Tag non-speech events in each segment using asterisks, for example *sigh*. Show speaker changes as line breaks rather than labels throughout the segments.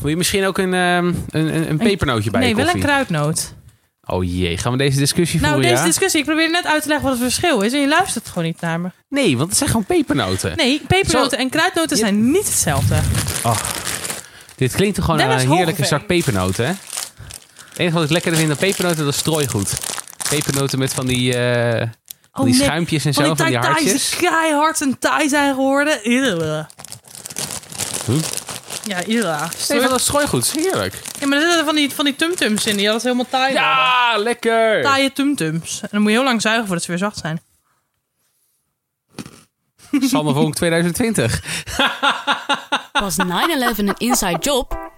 Wil je misschien ook een, ehm, een, een, pepernootje bij
nee,
je
wel
koffie?
een kruidnoot.
Oh jee, gaan we deze discussie
Nou,
voeren,
deze
ja?
discussie, ik probeer net uit te leggen wat het verschil is. En je luistert gewoon niet naar me.
Nee, want het zijn gewoon pepernoten.
Nee, pepernoten
Zo-
en kruidnoten
Je-
zijn niet hetzelfde.
Dit klinkt toch gewoon een heerlijke zak pepernoten, hè? Het enige wat ik lekkerder vind dan pepernoten, dat is strooigoed. Pepernoten met van die, eh, van die
nee.
schuimpjes en zo, van die,
Thai Thais
hartjes.
die keihard en taai zijn geworden.
Huh?
Ja.
Nee, van dat strooigoed, is heerlijk.
Ja, maar er zitten van die, van die tumtums in. Die hadden ze helemaal taai worden.
Ja, lekker!
Taaie tumtums. En dan moet je heel lang zuigen voordat ze weer zacht zijn.
Sanne Vonk 2020. *laughs*
Was 9-11 een inside job?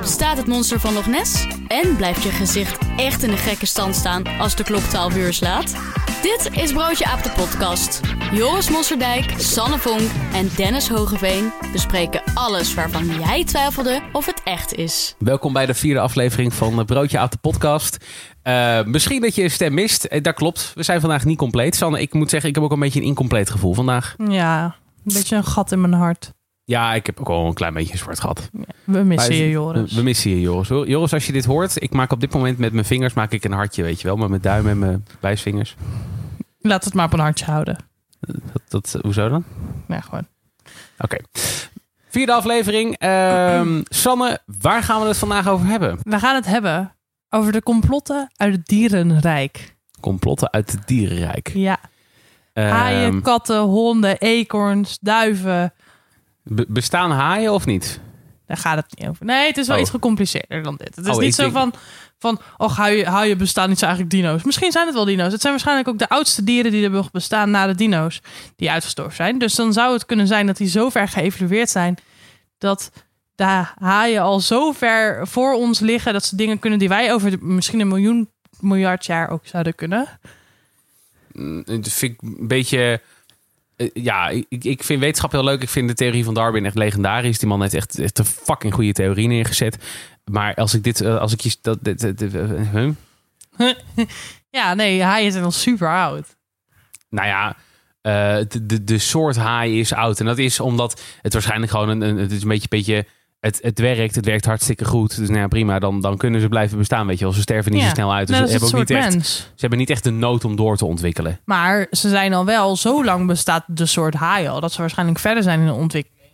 Bestaat het monster van Loch Ness? En blijft je gezicht echt in een gekke stand staan als de klok 12 uur slaat? Dit is Broodje Aap de podcast. Joris Mosserdijk, Sanne Vonk en Dennis Hogeveen bespreken alles waarvan jij twijfelde of het echt is.
Welkom bij de vierde aflevering van Broodje uit de podcast. Eh, misschien dat je een stem mist. Eh, dat klopt. We zijn vandaag niet compleet. Sanne, ik moet zeggen, ik heb ook een beetje een incompleet gevoel vandaag.
Ja, een beetje een gat in mijn hart.
Ja, ik heb ook wel een klein beetje een zwart gehad.
We missen je, Joris.
We missen je, Joris. Hoor. Joris, als je dit hoort, ik maak op dit moment met mijn vingers maak ik een hartje, weet je wel. Met mijn duim en mijn wijsvingers.
Laat het maar op een hartje houden.
Dat, dat, hoezo dan?
Ja, gewoon.
Oké. Vierde aflevering. Ehm, Sanne, waar gaan we het vandaag over hebben?
We gaan het hebben over de complotten uit het dierenrijk.
Complotten uit het dierenrijk.
Ja,
Ehm,
haaien, katten, honden, eekhoorns, duiven.
be- bestaan haaien of niet?
Daar gaat het niet over. Nee, het is wel
Oh.
iets gecompliceerder dan dit. Het is
Oh,
niet zo
denk-
van, van oh, haaien, haaien bestaan niet zo eigenlijk dino's. Misschien zijn het wel dino's. Het zijn waarschijnlijk ook de oudste dieren die er nog bestaan na de dino's die uitgestorven zijn. Dus dan zou het kunnen zijn dat die zo ver geëvolueerd zijn dat de haaien al zo ver voor ons liggen dat ze dingen kunnen die wij over misschien een miljoen miljard jaar ook zouden kunnen.
Mm, Dat vind ik een beetje... eh, ja, ik, ik vind wetenschap heel leuk. Ik vind de theorie van Darwin echt legendarisch. Die man heeft echt, echt een fucking goede theorie neergezet. Maar als ik dit... eh, Als ik je... Dat, dit, dit- dit- eh, huh? *laughs*
Ja, nee, haaien zijn al super oud.
Nou ja, eh, de, de, de soort haai is oud. En dat is omdat het waarschijnlijk gewoon een, een, het is een beetje, beetje het, het werkt. Het werkt hartstikke goed. Dus nou ja, prima. Dan, dan kunnen ze blijven bestaan. Weet je wel. Ze sterven niet
Ja,
zo snel uit. Dus ze, hebben ook niet echt, ze hebben niet echt de nood om door te ontwikkelen.
Maar ze zijn al wel, zo lang bestaat de soort haai al, dat ze waarschijnlijk verder zijn in de ontwikkeling.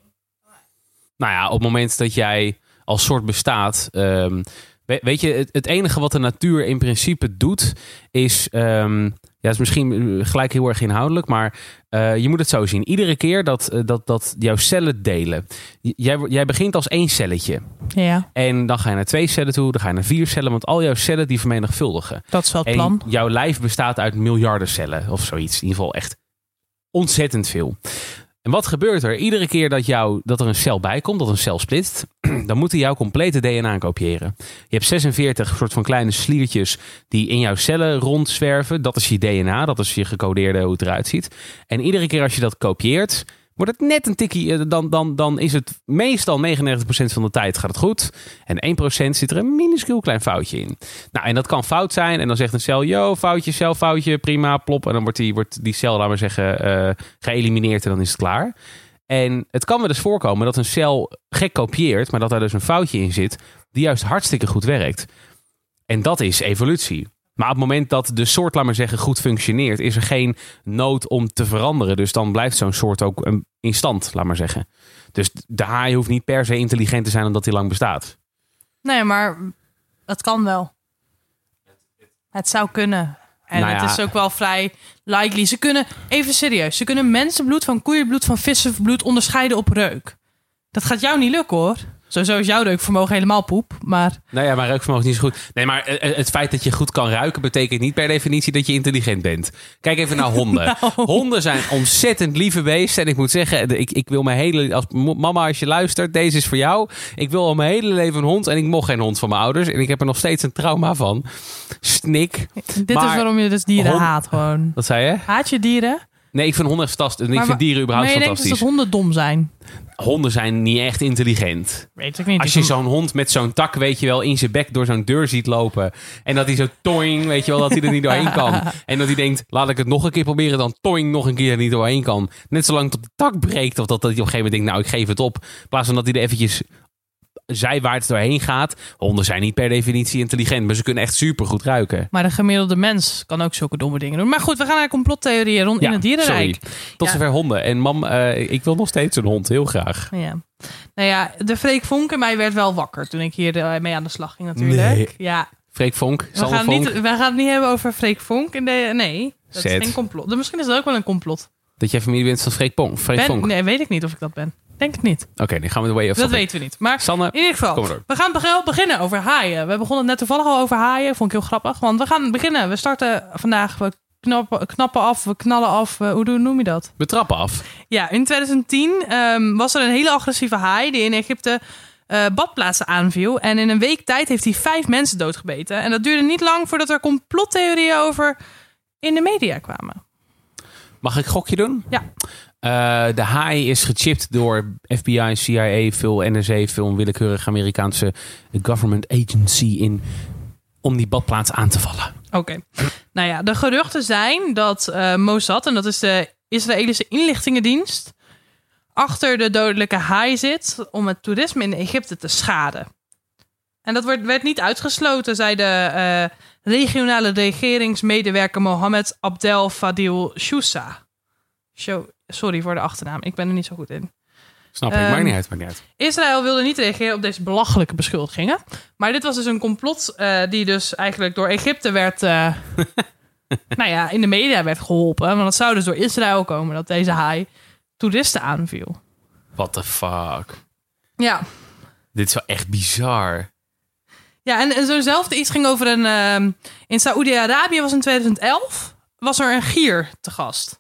Nou ja, op het moment dat jij als soort bestaat. ehm, we- weet je, het, het enige wat de natuur in principe doet, is. ehm, ja, is misschien eh, gelijk heel erg inhoudelijk, maar eh, je moet het zo zien. Iedere keer dat, eh, dat, dat jouw cellen delen. Jij, jij begint als één celletje.
Ja,
En dan ga je naar twee cellen toe, dan ga je naar vier cellen, want al jouw cellen die vermenigvuldigen.
dat is wel het
En
plan.
jouw lijf bestaat uit miljarden cellen of zoiets. In ieder geval echt ontzettend veel. En wat gebeurt er? Iedere keer dat, jou, dat er een cel bij komt, dat een cel splitst, *clears throat* dan moet hij jouw complete DNA kopiëren. Je hebt 46 soort van kleine sliertjes die in jouw cellen rondzwerven. Dat is je DNA, dat is je gecodeerde hoe het eruit ziet. En iedere keer als je dat kopieert, wordt het net een tikkie, eh, dan, dan, dan is het meestal 99% van de tijd gaat het goed. En 1% zit er een minuscuul klein foutje in. Nou, en dat kan fout zijn. En dan zegt een cel, yo, foutje, cel, foutje, prima, plop. En dan wordt die, wordt die cel, laten we zeggen, eh, geëlimineerd en dan is het klaar. En het kan wel eens voorkomen dat een cel gek kopieert, maar dat daar dus een foutje in zit, die juist hartstikke goed werkt. En dat is evolutie. Maar op het moment dat de soort, laat maar zeggen, goed functioneert, is er geen nood om te veranderen. Dus dan blijft zo'n soort ook in stand, laat maar zeggen. Dus de haai hoeft niet per se intelligent te zijn omdat hij lang bestaat.
Nee, maar het kan wel. Het zou kunnen. En
Nou ja.
het is ook wel vrij likely. Ze kunnen, even serieus, ze kunnen mensenbloed van koeienbloed van vissenbloed onderscheiden op reuk. Dat gaat jou niet lukken hoor. Sowieso is jouw reukvermogen helemaal poep. Maar
Nou ja, maar reukvermogen is niet zo goed. Nee, maar eh, het feit dat je goed kan ruiken betekent niet per definitie dat je intelligent bent. Kijk even naar honden. *laughs* Honden zijn ontzettend lieve beesten. En ik moet zeggen, ik, ik wil mijn hele... Als, mama, als je luistert, deze is voor jou. Ik wil al mijn hele leven een hond. En ik mocht geen hond van mijn ouders. En ik heb er nog steeds een trauma van. Snik.
dit
Maar
is waarom je dus dieren
hond-
haat gewoon.
Wat zei je?
Haat je dieren?
Nee, ik vind honden fantastisch. En ik
Maar
vind
wa-
dieren überhaupt
maar je denkt dus
fantastisch.
dat honden dom zijn.
Honden zijn niet echt intelligent.
Weet ik niet.
Als je zo'n hond met zo'n tak, weet je wel, in zijn bek door zo'n deur ziet lopen. En dat hij zo toing, weet je wel, dat hij er niet doorheen kan. *laughs* En dat hij denkt, laat ik het nog een keer proberen. Dan toing, nog een keer er niet doorheen kan. Net zolang tot de tak breekt. Of dat, dat hij op een gegeven moment denkt, nou, ik geef het op. In plaats van dat hij er eventjes zij waar het doorheen gaat. Honden zijn niet per definitie intelligent, maar ze kunnen echt supergoed ruiken.
Maar de gemiddelde mens kan ook zulke domme dingen doen. Maar goed, we gaan naar complottheorieën rond in het dierenrijk.
sorry. Tot
Ja.
zover honden. En mam, eh, ik wil nog steeds een hond, heel graag.
Ja. Nou ja, de Freek Vonk in mij werd wel wakker toen ik hier eh, mee aan de slag ging natuurlijk.
Nee.
Ja,
Freek Vonk,
we gaan,
Vonk.
niet, we gaan het niet hebben over Freek Vonk. In de, nee, dat
Zet.
is geen complot. Misschien is dat ook wel een complot.
Dat jij familie bent van Freek, Pong, Freek
Ben,
Vonk.
nee, weet ik niet of ik dat ben. Denk het niet.
Oké, dan gaan we de way of
Dat weten we niet. Maar
Sanne,
in ieder geval, we gaan beg- beginnen over haaien. We begonnen net toevallig al over haaien. Vond ik heel grappig. Want we gaan beginnen. We starten vandaag. We knappen, knappen af. We knallen af. eh, hoe noem je dat?
we trappen af.
Ja, in 2010 ehm, was er een hele agressieve haai die in Egypte eh, badplaatsen aanviel. En in een week tijd heeft hij vijf mensen doodgebeten. En dat duurde niet lang voordat er complottheorieën over in de media kwamen.
Mag ik gokje doen?
Ja.
Eh, de haai is gechipt door FBI, CIA, veel NRC, veel willekeurige Amerikaanse government agency in om die badplaats aan te vallen.
Oké. nou ja, de geruchten zijn dat eh, Mossad, en dat is de Israëlische inlichtingendienst, achter de dodelijke haai zit om het toerisme in Egypte te schaden. En dat werd, werd niet uitgesloten, zei de eh, regionale regeringsmedewerker Mohammed Abdel Fadil Shoussa. Sho- Sorry voor de achternaam, ik ben er niet zo goed in.
Snap ik, maakt niet uit, maakt niet uit.
Israël wilde niet reageren op deze belachelijke beschuldigingen. Maar dit was dus een complot eh, die dus eigenlijk door Egypte werd... eh, *laughs* nou ja, in de media werd geholpen. Want het zou dus door Israël komen dat deze haai toeristen aanviel.
What the fuck?
Ja,
Dit is wel echt bizar.
ja en, en zo'nzelfde iets ging over een... ehm, in Saoedi-Arabië was in 2011 was er een gier te gast.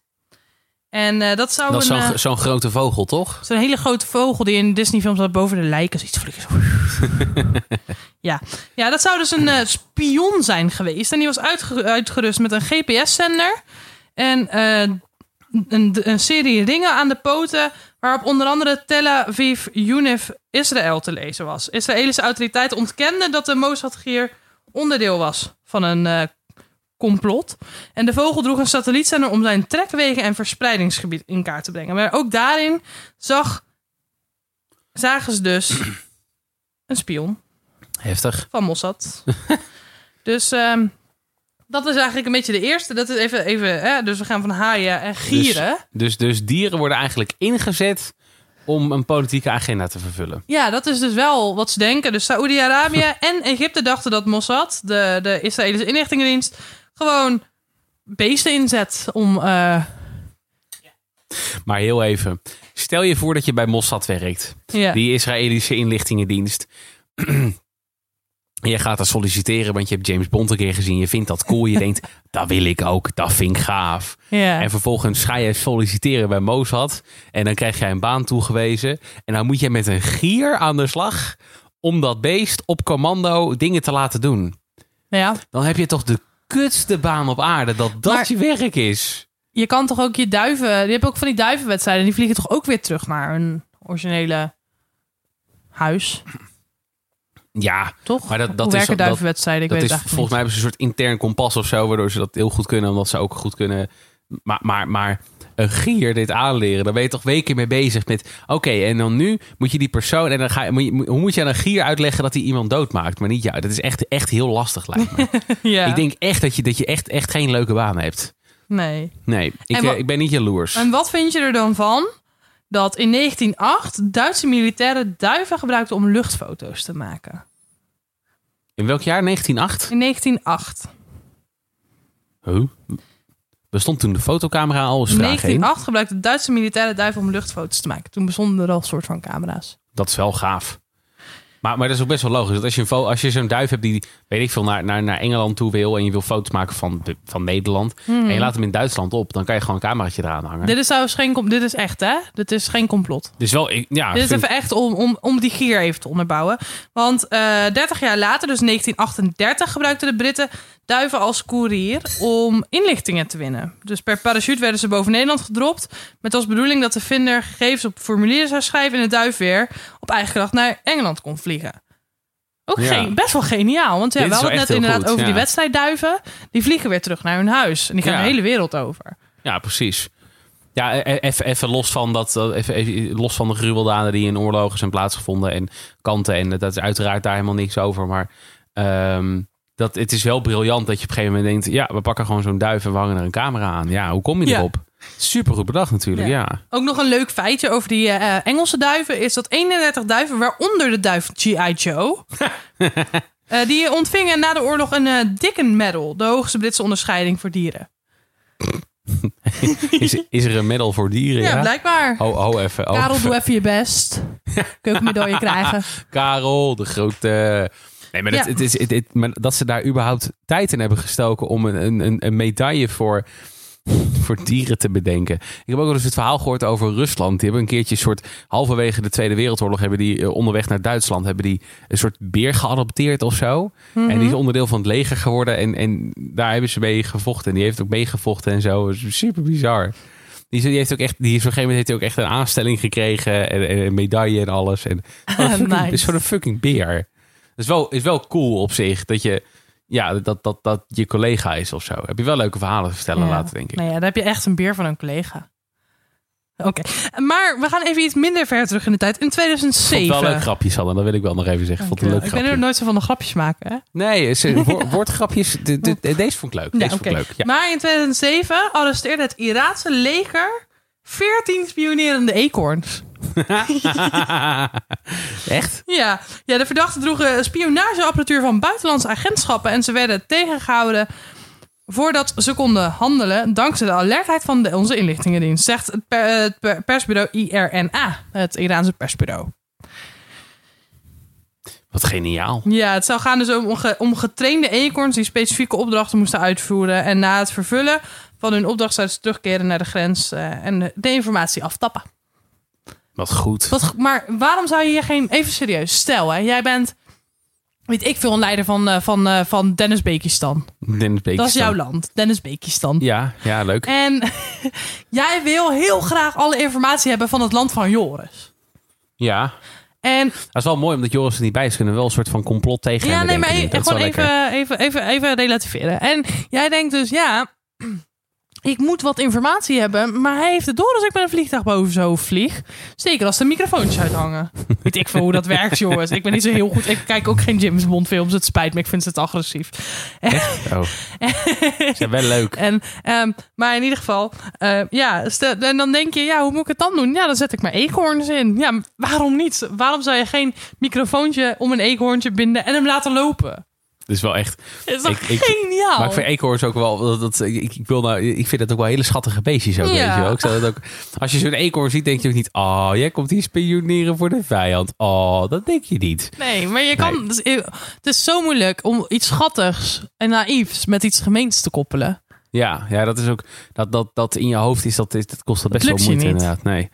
En eh, dat zou
Dat is
een...
zo'n
eh,
zo'n grote vogel, toch?
Zo'n hele grote vogel die in Disney-films boven de lijken ziet vliegen. *laughs* Ja. ja, dat zou dus een eh, spion zijn geweest. En die was uitge- uitgerust met een GPS-zender. En een, een serie ringen aan de poten... waarop onder andere Tel Aviv, UNIF, Israël te lezen was. Israëlische autoriteiten ontkenden dat de Mossad-gier onderdeel was van een complot. En de vogel droeg een satellietzender om zijn trekwegen en verspreidingsgebied in kaart te brengen. Maar ook daarin zag, zagen ze dus een spion
Heftig.
van Mossad. *laughs* dus ehm, dat is eigenlijk een beetje de eerste. Dat is even, even hè, dus we gaan van haaien en gieren.
Dus, dus dieren worden eigenlijk ingezet om een politieke agenda te vervullen.
Ja, dat is dus wel wat ze denken. Dus Saoedi-Arabië *laughs* en Egypte dachten dat Mossad, de, de Israëlische inlichtingendienst, gewoon beesten inzet om... eh,
Maar heel even. Stel je voor dat je bij Mossad werkt.
ja.
Die Israëlische inlichtingendienst. En *clears throat* je gaat daar solliciteren, want je hebt James Bond een keer gezien. Je vindt dat cool. Je *laughs* denkt, dat wil ik ook. Dat vind ik gaaf. En vervolgens ga je solliciteren bij Mossad. En dan krijg jij een baan toegewezen. En dan moet je met een gier aan de slag. Om dat beest op commando dingen te laten doen.
ja.
Dan heb je toch de kutste baan op aarde. Dat dat
Maar-
je werk is.
Je kan toch ook je duiven... Je hebt ook van die duivenwedstrijden. Die vliegen toch ook weer terug naar hun originele huis,
Ja,
toch?
Maar dat- dat
Hoe
is-
werken
dat-
duivenwedstrijden? Ik
dat
weet
is, volgens mij hebben ze een soort intern kompas of zo. Waardoor ze dat heel goed kunnen. Omdat ze ook goed kunnen. Maar, maar, maar een gier dit aanleren. Daar ben je toch weken mee bezig met. Oké, en dan nu moet je die persoon. En dan ga je, moet je- hoe moet je aan een gier uitleggen dat hij iemand doodmaakt? Maar niet jou. Dat is echt, echt heel lastig, lijkt me. *laughs*
ja.
Ik denk echt dat je, dat je echt, echt geen leuke baan hebt.
Nee.
Nee, ik, eh, ik ben niet jaloers.
En wat vind je er dan van dat in 1908 Duitse militairen duiven gebruikten om luchtfoto's te maken?
In welk jaar? 1908?
In 1908.
Huh? Bestond toen de fotocamera al
In
vraag heen?
1908 gebruikten Duitse militairen duiven om luchtfoto's te maken. Toen bestonden er al soort van camera's.
Dat is wel gaaf. Maar, maar dat is ook best wel logisch. Dat als je, een als je zo'n duif hebt die, weet ik veel, naar, naar, naar Engeland toe wil... en je wil foto's maken van, de, van Nederland... en je laat hem in Duitsland op... dan kan je gewoon een cameraatje eraan hangen.
Hmm. Dit is trouwens geen... Dit is echt, hè? Dit is geen complot.
Dus wel, ik, ja,
Dit is
vind-
even echt om, om, om die gier even te onderbouwen. Want eh 30 jaar later, dus 1938, gebruikten de Britten duiven als koerier om inlichtingen te winnen. Dus per parachute werden ze boven Nederland gedropt. Met als bedoeling dat de vinder gegevens op formulieren zou schrijven en de duif weer op eigen kracht naar Engeland kon vliegen. Ook
Ja.
geen, best wel geniaal. Want ja, we hadden
wel
het net inderdaad
goed,
over die
ja.
wedstrijdduiven. Die vliegen weer terug naar hun huis. En die gaan
Ja.
de hele wereld over.
Ja, precies. Ja, e- e- even, even los van dat, even, even los van de gruweldaden die in oorlogen zijn plaatsgevonden en kanten. En dat is uiteraard daar helemaal niks over. Maar ehm, dat, het is wel briljant dat je op een gegeven moment denkt: ja, we pakken gewoon zo'n duif en we hangen er een camera aan. Ja, hoe kom je erop? Super goed bedacht natuurlijk,
Ja.
ja.
Ook nog een leuk feitje over die eh, Engelse duiven is dat 31 duiven, waaronder de duif G.I. Joe, *laughs* eh, die ontvingen na de oorlog een eh Dicken Medal, de hoogste Britse onderscheiding voor dieren. *laughs*
Is, is er een medal voor dieren?
Ja,
Ja,
blijkbaar.
Oh, oh, even. Oh,
Karel,
even.
doe *laughs* even je best. Keukenmedaille krijgen.
Karel, de grote. Nee, maar, dat,
Ja.
het is, het, het- maar dat ze daar überhaupt tijd in hebben gestoken om een- een, een medaille voor, voor dieren te bedenken. Ik heb ook wel eens het verhaal gehoord over Rusland. Die hebben een keertje een soort, halverwege de Tweede Wereldoorlog, hebben die eh, onderweg naar Duitsland, hebben die een soort beer geadopteerd of zo. En die is onderdeel van het leger geworden en, en daar hebben ze mee gevochten. En die heeft ook meegevochten en zo. Is super bizar. Die, die heeft ook echt, die heeft op een gegeven moment heeft hij ook echt een aanstelling gekregen en, en een medaille en alles. En, *laughs* oh, fucking-
Nice.
Is gewoon een fucking beer. Dat is wel, is wel cool op zich dat je, ja, dat, dat, dat je collega is of zo. Heb je wel leuke verhalen te vertellen
Ja.
later, denk ik.
Nou ja, dan heb je echt een beer van een collega. Oké, maar we gaan even iets minder ver terug in de tijd. In
Ik vond
2007.
het wel leuk grapjes hadden, dat wil ik wel nog even zeggen. Ik vond het een leuk
ik ben er nooit zo van de grapjes maken. Hè?
Nee, *laughs* woordgrapjes, de- de- deze vond ik leuk. Deze
Ja,
vond ik leuk. Ja.
Maar in 2007 arresteerde het Iraanse leger 14 spionerende eekhoorns. *laughs* *laughs*
Echt?
Ja, ja, de verdachten droegen spionageapparatuur van buitenlandse agentschappen en ze werden tegengehouden voordat ze konden handelen dankzij de alertheid van de, onze inlichtingendienst, zegt het, per- het per- persbureau IRNA, het Iraanse persbureau.
Wat geniaal.
Ja, het zou gaan dus om, om getrainde eekhoorns die specifieke opdrachten moesten uitvoeren en na het vervullen van hun opdracht zouden ze terugkeren naar de grens eh, en de informatie aftappen.
Wat goed.
Wat, maar waarom zou je hier geen... Even serieus, stel hè, jij bent... Weet ik veel, een leider van, eh, van, eh, van Dennis Bekistan.
Dennis
Dat is jouw land, Dennis Bekistan.
Ja, ja, leuk.
En *laughs* jij wil heel graag alle informatie hebben van het land van Joris.
Ja,
En
dat is wel mooi omdat Joris er niet bij is. Kunnen we wel een soort van complot tegen
ja,
hem
nee, maar e- gewoon even, even, even, even relativeren. En jij denkt dus, ja, ik moet wat informatie hebben. Maar hij heeft het door als ik met een vliegtuig boven zo vlieg. Zeker als de microfoons uithangen. *laughs* Weet ik veel hoe dat werkt, jongens. Ik ben niet zo heel goed. Ik kijk ook geen James Bond films. Het spijt me, ik vind het agressief. *laughs*
Oh. Is ja, wel leuk.
En, ehm, maar in ieder geval, eh, ja, en dan denk je, ja, hoe moet ik het dan doen? Ja, dan zet ik maar eekhoorns in. Ja, waarom niet? Waarom zou je geen microfoontje om een eekhoorntje binden en hem laten lopen?
Dat is wel echt.
Dat is
Ik- ik-
geniaal?
Maar ik vind eekhoorns ook wel. Dat, dat, ik, ik, wil nou, ik vind dat ook wel hele schattige beestjes. Ook,
Ja.
weet je wel. Ik zou dat ook, als je zo'n eekhoorn ziet, denk je ook niet. Oh, jij komt hier spioneren voor de vijand. Oh, dat denk je niet.
Nee, maar je kan.
Nee.
dus, het is zo moeilijk om iets schattigs en naïefs met iets gemeens te koppelen.
Ja, ja dat is ook. Dat, dat, dat in je hoofd is, dat, is, dat kost dat best
Dat
wel moeite, inderdaad. Nee.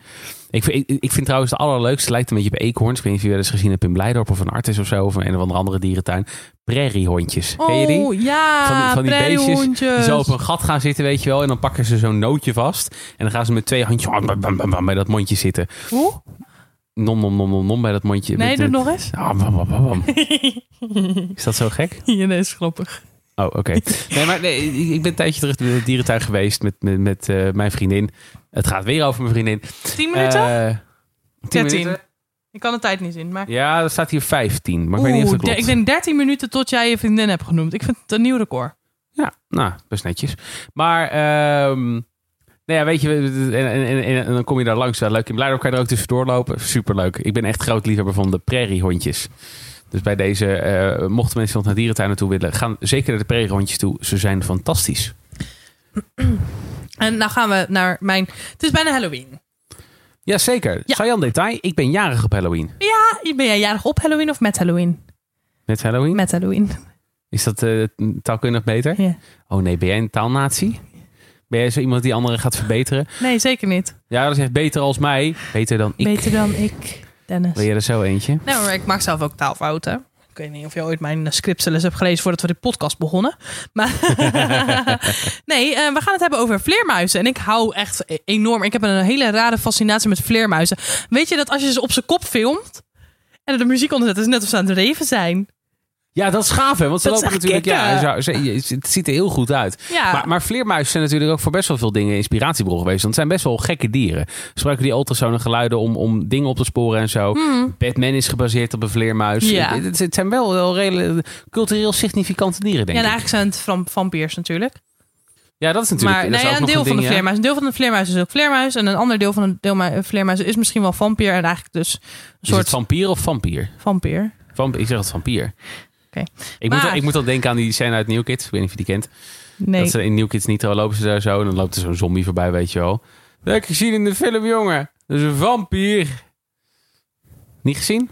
Ik vind, ik, ik vind trouwens de allerleukste, lijkt een beetje op eekhoorns. Ik weet niet of je wel eens gezien hebt in Blijdorp of een Artis of zo. Of een of andere, dierentuin. Prairiehondjes. Ken je die?
Oh ja,
van die, van die beestjes
prairiehondjes.
die zo op een gat gaan zitten, weet je wel. En dan pakken ze zo'n nootje vast. En dan gaan ze met twee handjes bam, bam, bam, bam, bij dat mondje zitten.
Hoe?
Nom, nom, nom, nom, nom bij dat mondje.
Nee,
Met-
doe
met-
nog eens.
Ah, bam, bam, bam, bam. *laughs* Is dat zo gek?
Ja, dat is grappig.
Oh, oké. *laughs* Nee, maar nee, ik ben een tijdje terug in de dierentuin geweest met, met, met eh, mijn vriendin. Het gaat weer over mijn vriendin.
Tien minuten?
Eh, tien
13.
minuten?
Ik kan de tijd niet zien. Maar...
Ja, er staat hier 15. Maar ik weet niet of
Oeh,
dat klopt.
ik denk 13 minuten tot jij je vriendin hebt genoemd. Ik vind het een nieuw record.
Ja, nou, best netjes. Maar, ehm nou ja, weet je, en, en, en, en dan kom je daar langs. Leuk. In Blijdorp kan je er ook tussendoor lopen. Superleuk. Ik ben echt groot liefhebber van de prairiehondjes. Dus bij deze, eh, mochten mensen nog naar dierentuinen toe willen, gaan zeker naar de prairiehondjes toe. Ze zijn fantastisch.
En nou gaan we naar mijn... Het is bijna Halloween.
Jazeker.
Ja.
Sajan detail, ik ben jarig op Halloween.
Ja, ben jij jarig op Halloween of met Halloween?
Met Halloween?
Met Halloween.
Is dat eh, taalkundig beter?
Ja.
Oh nee, ben jij een taalnatie? Ben jij zo iemand die anderen gaat verbeteren?
Nee, zeker niet.
Ja, dat is echt beter als mij. Beter dan ik.
Beter dan ik, Dennis.
Wil je er zo eentje?
Nee, maar ik maak zelf ook taalfouten. Ik weet niet of je ooit mijn scriptcelles hebt gelezen voordat we de podcast begonnen. Maar *laughs* nee, eh, we gaan het hebben over vleermuizen. En ik hou echt enorm. Ik heb een hele rare fascinatie met vleermuizen. Weet je dat als je ze op zijn kop filmt en er de muziek onder zet, is het net of ze aan het reven zijn.
Ja, dat is gaaf, hè? Want ze
Dat
lopen natuurlijk... Ja,
kicken.
het ziet er heel goed uit.
Ja.
Maar, maar vleermuizen zijn natuurlijk ook voor best wel veel dingen inspiratiebron geweest. Want het zijn best wel gekke dieren. Ze gebruiken die ultrasonen geluiden om, om dingen op te sporen en zo. Batman is gebaseerd op een vleermuis.
Hmm. Ja.
Het, het- het zijn wel, wel redelijk cultureel significante dieren, denk
Ja, en
ik.
eigenlijk zijn het van vampiers natuurlijk.
Ja, dat is natuurlijk
maar
dat ook
een deel van
ding,
de vleermuis. Een deel van de vleermuis is ook vleermuis. En een ander deel van de deel vleermuis is misschien wel vampier. En eigenlijk dus een
Is
soort
het vampier of vampier?
vampier.
Vamp ik zeg het vampier. Ik, moet,
Maar-
ik moet dan denken aan die scène uit New Kids. Ik weet niet of je die kent.
Nee.
Dat ze in New Kids Nitro lopen ze daar zo. En dan loopt er zo'n zombie voorbij, weet je wel. Dat heb ik gezien in de film, jongen. Dat is een vampier. Niet gezien?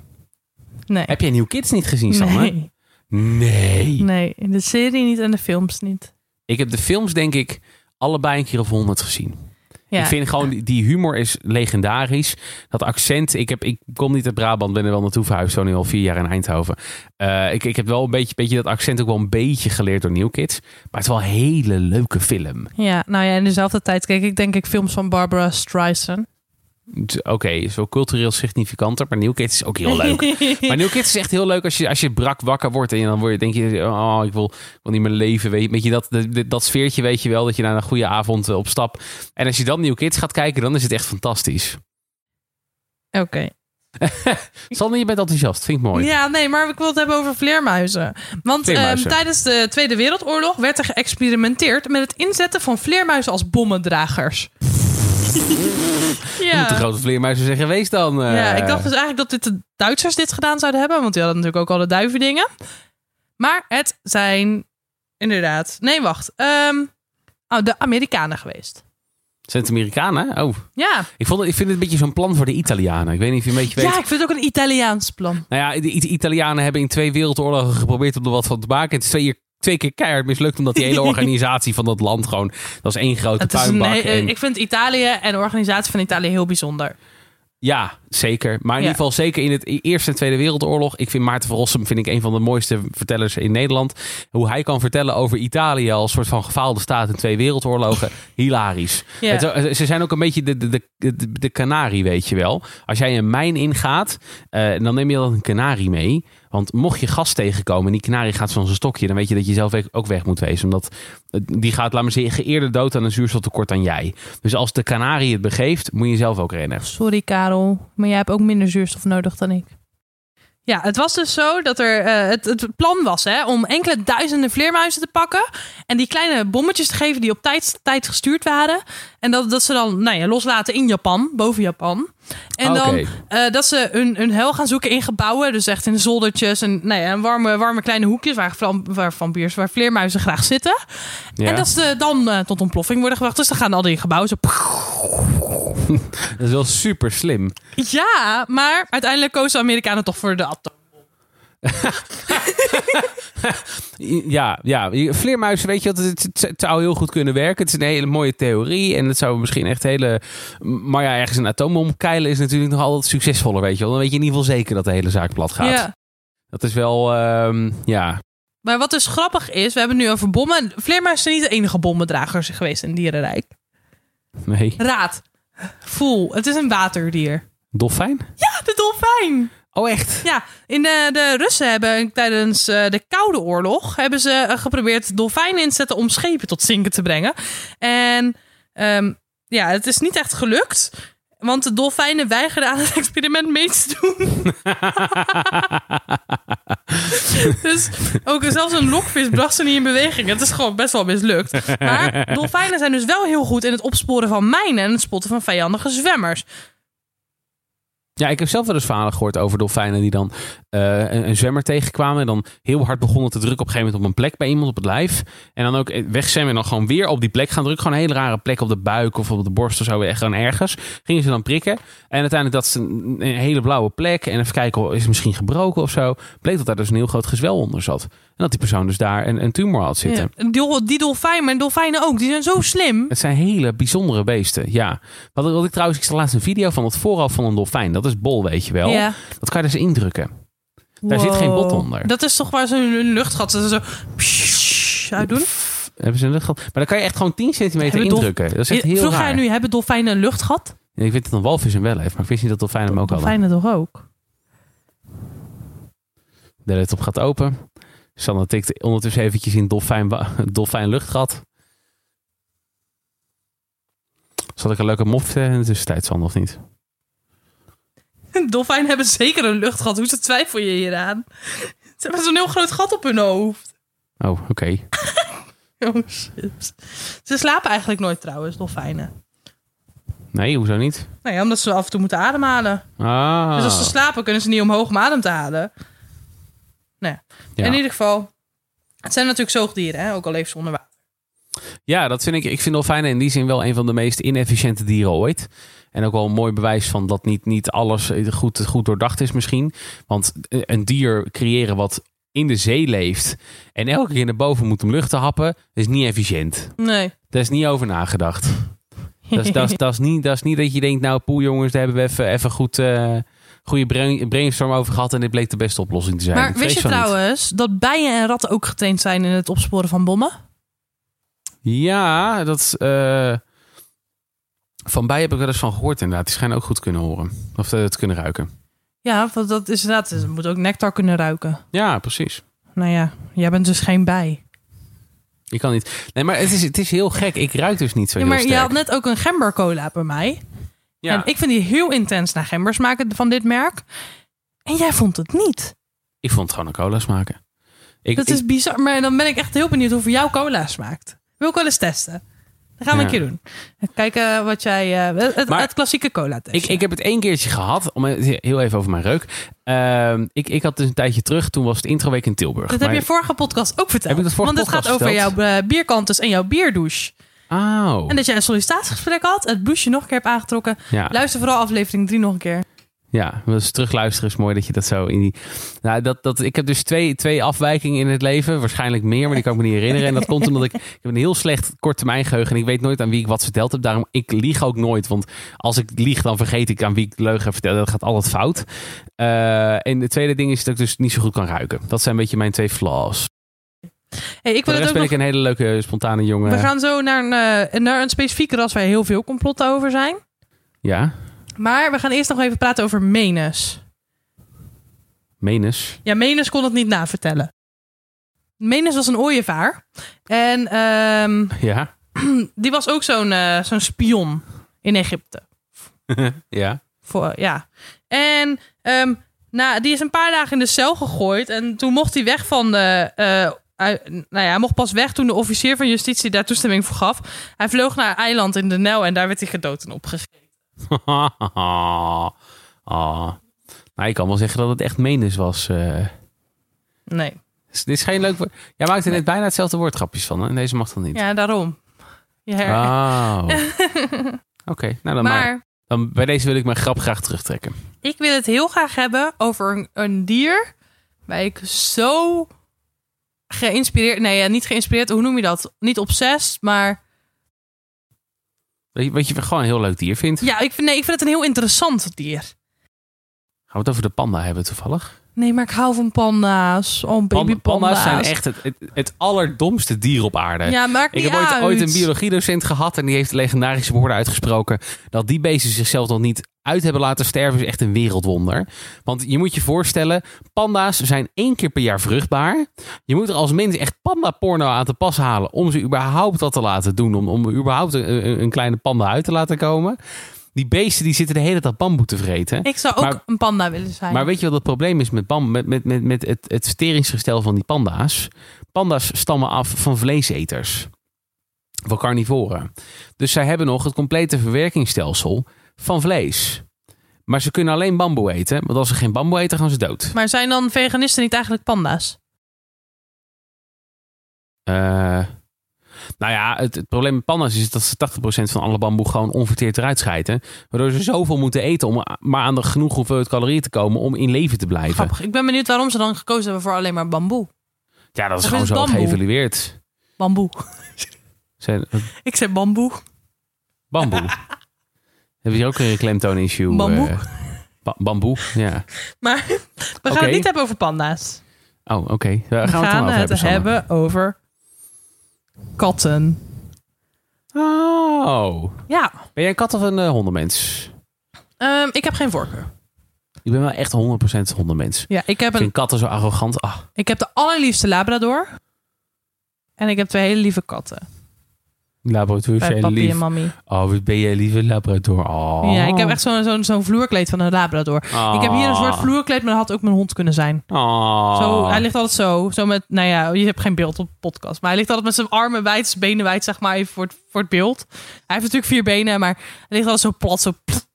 nee.
Heb jij New Kids niet gezien,
nee.
Nee.
Nee, in de serie niet en de films niet.
Ik heb de films, denk ik, allebei een keer of honderd gezien.
Ja.
Ik vind gewoon, die- die humor is legendarisch. Dat accent, ik, heb, ik kom niet uit Brabant, ben er wel naartoe verhuisd. Zo nu al vier jaar in Eindhoven. Eh, ik, ik heb wel een beetje, beetje dat accent ook wel een beetje geleerd door New Kids. Maar het is wel een hele leuke film.
Ja, nou ja, in dezelfde tijd keek ik denk ik films van Barbara Streisand.
Oké, is wel cultureel significanter, maar New Kids is ook heel leuk. *laughs* maar New Kids is echt heel leuk als je, als je brak wakker wordt. En dan word je, denk je, oh, ik wil, wil niet meer leven. Weet je, weet je dat, dat, dat sfeertje weet je wel, dat je na een goede avond eh, op stap. En als je dan New Kids gaat kijken, dan is het echt fantastisch.
Oké. *laughs*
Sander, je bent enthousiast, vind ik mooi.
Ja, nee, maar ik wil het hebben over vleermuizen. Want
Vleermuizen.
ehm, tijdens de Tweede Wereldoorlog werd er geëxperimenteerd met het inzetten van vleermuizen als bommendragers. *laughs* Ja.
de grote vleermuizen zijn geweest dan? eh?
ja, ik dacht dus eigenlijk dat dit de Duitsers dit gedaan zouden hebben, want die hadden natuurlijk ook al de duivendingen. Maar het zijn inderdaad. Nee, wacht. Ehm, oh, de Amerikanen geweest.
Zijn het Amerikanen? Oh,
Ja.
ik, vond het, ik vind het een beetje zo'n plan voor de Italianen. Ik weet niet of je een beetje weet.
ja, ik vind het ook een Italiaans plan.
Nou ja, de It- Italianen hebben in twee wereldoorlogen geprobeerd om er wat van te maken. Het is twee, twee keer keihard mislukt, omdat die hele *laughs* organisatie van dat land gewoon... Dat is één grote
Het is een,
puinbak. en-
Ik vind Italië en de organisatie van Italië heel bijzonder.
Ja, zeker. Maar in
Ja.
ieder geval zeker in het Eerste en Tweede Wereldoorlog. Ik vind Maarten van Rossum vind ik een van de mooiste vertellers in Nederland. Hoe hij kan vertellen over Italië als soort van gefaalde staat in twee wereldoorlogen. *laughs* Hilarisch.
Ja.
Het- ze zijn ook een beetje de, de, de, de, de kanarie, weet je wel. Als jij een mijn ingaat, eh, dan neem je dan een kanarie mee. Want mocht je gas tegenkomen en die kanarie gaat van zijn stokje... dan weet je dat je zelf ook weg moet wezen. Omdat eh, die gaat, laat maar zeggen, eerder dood aan een zuurstoftekort dan jij. Dus als de kanarie het begeeft, moet je zelf ook rennen.
Sorry Karel, maar jij hebt ook minder zuurstof nodig dan ik. Ja, het was dus zo dat er eh, het, het plan was hè, om enkele duizenden vleermuizen te pakken en die kleine bommetjes te geven die op tijd, tijd gestuurd waren. En dat, dat ze dan nou ja, loslaten in Japan, boven Japan. En
Oké.
dan eh, dat ze hun, hun hel gaan zoeken in gebouwen, dus echt in de zoldertjes en nou ja, warme, warme kleine hoekjes waar, waar vampiers, waar vleermuizen graag zitten.
Ja.
En dat ze dan eh, tot ontploffing worden gebracht. Dus dan gaan al die gebouwen zo *laughs*
Dat is wel super slim.
Ja, maar uiteindelijk kozen de Amerikanen toch voor de. *laughs*
Ja, ja, vleermuizen, weet je wat, het, het, het zou heel goed kunnen werken. Het is een hele mooie theorie en het zou misschien echt hele... Maar ja, ergens een atoombom keilen is natuurlijk nog altijd succesvoller, weet je wel. Dan weet je in ieder geval zeker dat de hele zaak plat gaat.
Ja.
Dat is wel, ehm, ja...
Maar wat dus grappig is, we hebben nu over bommen. Vleermuizen zijn niet de enige bommendragers geweest in het dierenrijk.
Nee.
Raad. Voel, het is een waterdier.
Dolfijn?
Ja, de dolfijn.
Oh, echt?
Ja, in de, de Russen hebben tijdens eh, de Koude Oorlog hebben ze eh, geprobeerd dolfijnen in te zetten om schepen tot zinken te brengen. En ehm, ja, het is niet echt gelukt. Want de dolfijnen weigerden aan het *laughs* experiment mee te doen. *laughs* dus ook zelfs een lokvis bracht ze niet in beweging. Het is gewoon best wel mislukt. Maar dolfijnen zijn dus wel heel goed in het opsporen van mijnen en het spotten van vijandige zwemmers.
Ja, ik heb zelf wel eens verhalen gehoord over dolfijnen die dan eh, een, een zwemmer tegenkwamen. En dan heel hard begonnen te drukken op een gegeven moment op een plek bij iemand op het lijf. En dan ook wegzwemmen en dan gewoon weer op die plek gaan drukken. Gewoon een hele rare plek op de buik of op de borst of zo. Echt gewoon ergens. Gingen ze dan prikken. En uiteindelijk dat is een, een hele blauwe plek. En even kijken, is het misschien gebroken of zo. Bleek dat daar dus een heel groot gezwel onder zat. En dat die persoon dus daar een, een tumor had zitten.
Ja, die, die dolfijn, maar dolfijnen ook, die zijn zo slim.
Het zijn hele bijzondere beesten, ja. Wat, wat ik trouwens, ik zag laatst een video van het voorhoofd van een dolfijn. Dat is bol, weet je wel.
Ja.
Dat kan je dus indrukken. Daar zit geen bot onder.
Dat is toch waar ze hun, luchtgat ze zo pssst uitdoen?
Hebben ze een luchtgat? Maar dan kan je echt gewoon 10 centimeter
Hebben
indrukken. Dat is echt heel
Vroeg
raar.
jij nu, hebben dolfijnen een luchtgat?
Ja, ik weet dat een walvis hem wel heeft, maar ik wist niet dat dolfijnen hem ook hadden.
Dolfijnen toch ook?
De laptop gaat open. Sanne tikt ondertussen eventjes in dolfijn, dolfijn luchtgat. Zal ik een leuke mop eh, in de tussentijd, of niet? *laughs*
Dolfijnen hebben zeker een luchtgat. Hoe twijfel je hieraan? Ze hebben zo'n heel groot gat op hun hoofd.
Oh, oké. *laughs*
Oh, shit. Ze slapen eigenlijk nooit trouwens, dolfijnen.
Nee, hoezo niet?
Ja, omdat ze af en toe moeten ademhalen.
Ah.
Dus als ze slapen, kunnen ze niet omhoog om adem te halen. Ja.
ja.
In ieder geval, het zijn natuurlijk zoogdieren, hè? ook al leven ze onder water.
Ja, dat vind ik. Ik vind dolfijnen in die zin wel een van de meest inefficiënte dieren ooit. En ook wel een mooi bewijs van dat niet, niet alles goed, goed doordacht is misschien. Want een dier creëren wat in de zee leeft en elke keer naar boven moet om lucht te happen, is niet efficiënt.
Nee.
Daar is niet over nagedacht. Dat is, dat, is, *laughs* dat, is niet, dat is niet dat je denkt, nou poeh jongens, daar hebben we even, even goed, eh goede brain, brainstorm over gehad en dit bleek de beste oplossing te zijn.
Maar wist je
niet.
trouwens dat bijen en ratten ook getraind zijn in het opsporen van bommen?
Ja, dat eh, van bij heb ik wel eens van gehoord inderdaad. Die schijnen ook goed kunnen horen. Of eh, het kunnen ruiken.
Ja, want dat is inderdaad, ze moet ook nectar kunnen ruiken.
Ja, precies.
Nou ja, jij bent dus geen bij.
Ik kan niet. Nee, maar het is, het is heel gek. Ik ruik dus niet zo
Ja,
heel
maar je
sterk.
had net ook een gembercola bij mij.
ja.
En ik vind die heel intens naar gembers maken van dit merk. En jij vond het niet.
ik vond het gewoon een cola smaken. Ik,
Dat
ik-
is bizar. Maar dan ben ik echt heel benieuwd hoe voor jou cola smaakt. Wil ik wel eens testen. Dat gaan we een keer doen. Kijken wat jij... eh, het,
Maar-
het klassieke cola
ik, ik heb het één keertje gehad. Om heel even over mijn reuk. Ehm, ik, ik had dus een tijdje terug. Toen was het introweek in Tilburg.
dat heb je vorige podcast ook verteld.
Heb ik dat vorige
Want het gaat over
verteld?
jouw uh, bierkantus en jouw bierdouche.
Oh.
En dat jij een sollicitatiegesprek had. Het blouseje nog een keer hebt aangetrokken.
ja.
Luister vooral aflevering 3 nog een keer.
Ja, eens terugluisteren is mooi dat je dat zo in die. Nou, dat, dat, ik heb dus twee, twee afwijkingen in het leven. Waarschijnlijk meer, maar die kan ik me niet herinneren. En dat komt omdat ik, ik heb een heel slecht korttermijn geheugen. En ik weet nooit aan wie ik wat verteld heb. Daarom, ik lieg ook nooit. Want als ik lieg, dan vergeet ik aan wie ik leugen heb verteld. Dat gaat altijd fout. Eh, en het tweede ding is dat ik dus niet zo goed kan ruiken. Dat zijn een beetje mijn twee flaws.
Hey, ik wil het ook
ben
nog...
ik een hele leuke, spontane jongen.
We gaan zo naar een, eh, naar een specifieke ras waar heel veel complotten over zijn.
Ja,
Maar we gaan eerst nog even praten over Menus.
Menus.
Ja, Menus kon het niet navertellen. Menus was een ooievaar. En ehm,
Ja, *clears throat*
die was ook zo'n eh, zo'n spion in Egypte. *laughs*
ja.
Voor, ja. En nou, die is een paar dagen in de cel gegooid. En toen mocht hij weg van de. eh, nou ja, hij mocht pas weg toen de officier van justitie daar toestemming voor gaf. Hij vloog naar een eiland in de Nijl en daar werd hij gedood en opgegeten. *laughs*
ah. Nou, ik kan wel zeggen dat het echt Menus was. eh.
Nee.
Dus dit is geen leuk woord. Jij maakt er net bijna hetzelfde woordgrapjes van. hè? En deze mag dan niet.
Ja, daarom. Ja.
Oh. *laughs* Oké, nou dan maar.
maar
Dan, bij deze wil ik mijn grap graag terugtrekken.
ik wil het heel graag hebben over een, een dier waar ik zo geïnspireerd... Nee, ja, niet geïnspireerd. Hoe noem je dat? Niet obsessed, maar...
Weet je, wat je gewoon een heel leuk dier vindt.
Ja, ik vind, nee, ik vind het een heel interessant dier.
Gaan we het over de panda hebben toevallig?
Nee, maar ik hou van panda's. Oh, baby
Pan- panda's zijn echt het, het, het allerdomste dier op aarde.
Ja, maakt
Ik
niet
heb ooit,
uit.
ooit een biologiedocent gehad en die heeft legendarische woorden uitgesproken. Dat die beesten zichzelf nog niet uit hebben laten sterven is echt een wereldwonder. Want je moet je voorstellen, panda's zijn één keer per jaar vruchtbaar. Je moet er als mens echt panda-porno aan te pas halen om ze überhaupt dat te laten doen. Om, om überhaupt een, een- een kleine panda uit te laten komen. Die beesten die zitten de hele dag bamboe te vreten.
Ik zou ook
Maar-
een panda willen zijn.
Maar weet je wat het probleem is met, bam, met, met, met, met het, het verteringsgestel van die panda's? Panda's stammen af van vleeseters. Van carnivoren. Dus zij hebben nog het complete verwerkingsstelsel van vlees. Maar ze kunnen alleen bamboe eten. Want als ze geen bamboe eten, gaan ze dood.
Maar zijn dan veganisten niet eigenlijk panda's?
Eh, nou ja, het, het probleem met panda's is dat ze 80% van alle bamboe gewoon onverteerd eruit schijten. Waardoor ze zoveel moeten eten om maar aan de genoeg hoeveelheid calorieën te komen om in leven te blijven.
Grappig. Ik ben benieuwd waarom ze dan gekozen hebben voor alleen maar bamboe.
Ja, dat is
Of
gewoon
is
zo
bamboe?
geëvalueerd.
Bamboe.
Zijn, *laughs*
Ik zei bamboe.
Bamboe. *laughs* Hebben we hier ook een klemtoon issue?
Bamboe?
eh, ba- bamboe, ja.
Maar we gaan het niet hebben over panda's.
Oh, oké.
We
gaan we het dan over
het
hebben
over katten.
Oh.
Ja,
Ben jij een kat of een eh, hondenmens?
Ehm, ik heb geen voorkeur.
Ik ben wel echt 100% hondenmens.
Ja, ik heb, een,
vind katten zo arrogant. Ah,
ik heb de allerliefste Labrador. En ik heb twee hele lieve katten.
Labrador
Bij
zijn
papi
lief.
en mami.
Oh, wat ben jij lieve Labrador. Oh.
Ja, ik heb echt zo'n zo'n zo'n vloerkleed van een Labrador. Ik heb hier een soort vloerkleed, maar dat had ook mijn hond kunnen zijn.
Oh.
Zo, hij ligt altijd zo. Zo met, nou ja, je hebt geen beeld op podcast. Maar hij ligt altijd met zijn armen wijd, zijn benen wijd, zeg maar, even voor het, voor het beeld. Hij heeft natuurlijk vier benen, maar hij ligt altijd zo plat, zo... pff.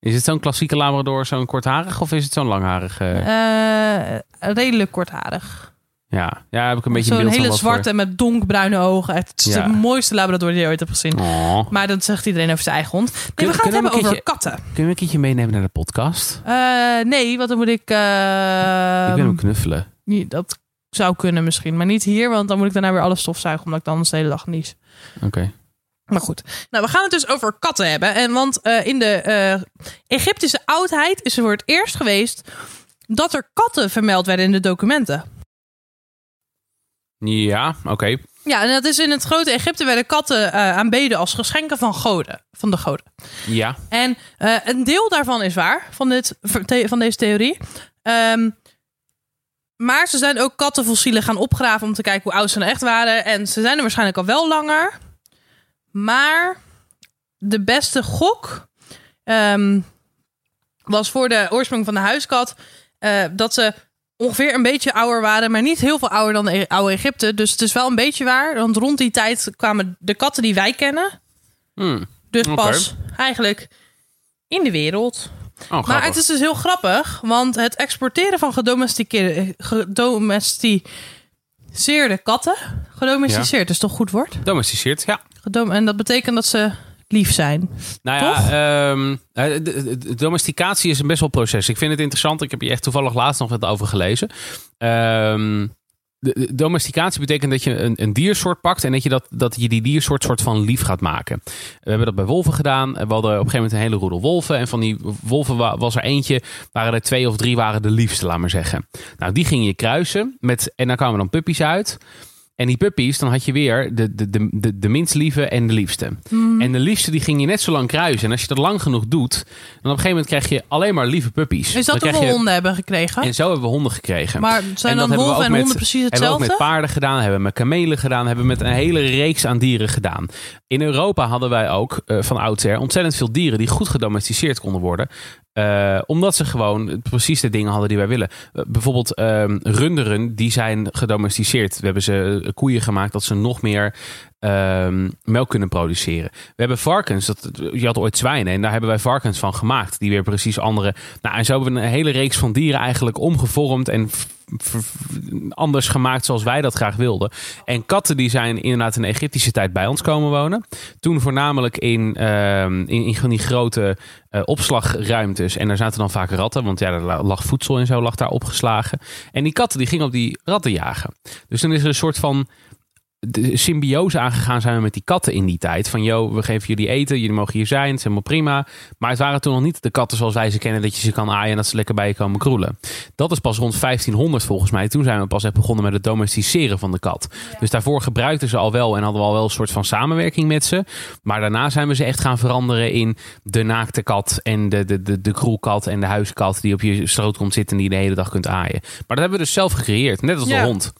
Is het zo'n klassieke Labrador, zo'n kortharig of is het zo'n langharig? Eh,
redelijk kortharig.
Ja. ja, heb ik een beetje een
Zo'n hele zwarte met donkbruine ogen. Het is
Ja.
de mooiste Labrador die je ooit hebt gezien.
Oh.
Maar dat zegt iedereen over zijn eigen hond. Nee,
Kun-
we gaan het
kunnen we
hebben over katten.
Kun je me een keertje meenemen naar de podcast?
Eh, nee, want dan moet ik... eh,
ik wil hem knuffelen.
niet- dat zou kunnen misschien, maar niet hier, want dan moet ik daarna weer alles stofzuigen, omdat ik dan de hele dag nies.
Oké.
Maar goed, nou, we gaan het dus over katten hebben. En want eh, in de eh, Egyptische oudheid is er voor het eerst geweest dat er katten vermeld werden in de documenten.
Ja, oké.
Ja, en dat is in het grote Egypte werden katten eh, aanbeden als geschenken van goden, van de goden.
Ja.
En eh, een deel daarvan is waar, van, dit, van deze theorie. Ehm, maar ze zijn ook kattenfossielen gaan opgraven om te kijken hoe oud ze nou echt waren. En ze zijn er waarschijnlijk al wel langer. Maar de beste gok ehm, was voor de oorsprong van de huiskat eh, dat ze ongeveer een beetje ouder waren, maar niet heel veel ouder dan E- oude Egypte. Dus het is wel een beetje waar. Want rond die tijd kwamen de katten die wij kennen,
Hmm.
dus pas eigenlijk in de wereld.
Oh.
Maar het is dus heel grappig, want het exporteren van gedomesticeerde, gedomesticeerde katten, gedomesticeerd is toch goed woord?
Domesticeerd, ja.
Gedom en dat betekent dat ze lief zijn.
Nou ja, de domesticatie is een best wel proces. Ik vind het interessant. Ik heb hier echt toevallig laatst nog wat over gelezen. Ehm, de, domesticatie betekent dat je een, een diersoort pakt en dat je, dat, dat je die diersoort soort van lief gaat maken. We hebben dat bij wolven gedaan. We hadden op een gegeven moment een hele roedel wolven. En van die wolven wa- was er eentje, waren er twee of drie waren de liefste, laat maar zeggen. Nou, die ging je kruisen met, en daar kwamen dan puppies uit. En die puppies, dan had je weer de, de, de, de, de minst lieve en de liefste.
Hmm.
En de liefste die ging je net zo lang kruisen. En als je dat lang genoeg doet, dan op een gegeven moment krijg je alleen maar lieve puppies.
Is dat
Dan je-
honden hebben gekregen?
En zo hebben we honden gekregen.
maar zijn dan
hebben we
wolven
ook
en
met-
honden precies
hebben we ook
hetzelfde?
met paarden gedaan, hebben we met kamelen gedaan, hebben we met een hele reeks aan dieren gedaan. In Europa hadden wij ook eh, van oudsher ontzettend veel dieren die goed gedomesticeerd konden worden. Eh, omdat ze gewoon precies de dingen hadden die wij willen. Eh, bijvoorbeeld ehm, runderen, die zijn gedomesticeerd. We hebben ze koeien gemaakt dat ze nog meer ehm, melk kunnen produceren. We hebben varkens, dat, je had ooit zwijnen en daar hebben wij varkens van gemaakt. Die weer precies andere... Nou, en zo hebben we een hele reeks van dieren eigenlijk omgevormd en anders gemaakt zoals wij dat graag wilden. En katten die zijn inderdaad in de Egyptische tijd bij ons komen wonen. Toen voornamelijk in, ehm, in, in die grote eh, opslagruimtes. En daar zaten dan vaak ratten, want ja, la- lag voedsel en zo lag daar opgeslagen. En die katten die gingen op die ratten jagen. Dus dan is er een soort van de symbiose aangegaan zijn we met die katten in die tijd. Van, joh, we geven jullie eten, jullie mogen hier zijn, het is helemaal prima. Maar het waren toen nog niet de katten zoals wij ze kennen, dat je ze kan aaien en dat ze lekker bij je komen kroelen. Dat is pas rond 1500 volgens mij. Toen zijn we pas echt begonnen met het domesticeren van de kat. Dus daarvoor gebruikten ze al wel en hadden we al wel een soort van samenwerking met ze. Maar daarna zijn we ze echt gaan veranderen in de naakte kat en de, de, de, de kroelkat en de huiskat die op je sloot komt zitten en die je de hele dag kunt aaien. Maar dat hebben we dus zelf gecreëerd, net als
Ja.
de hond.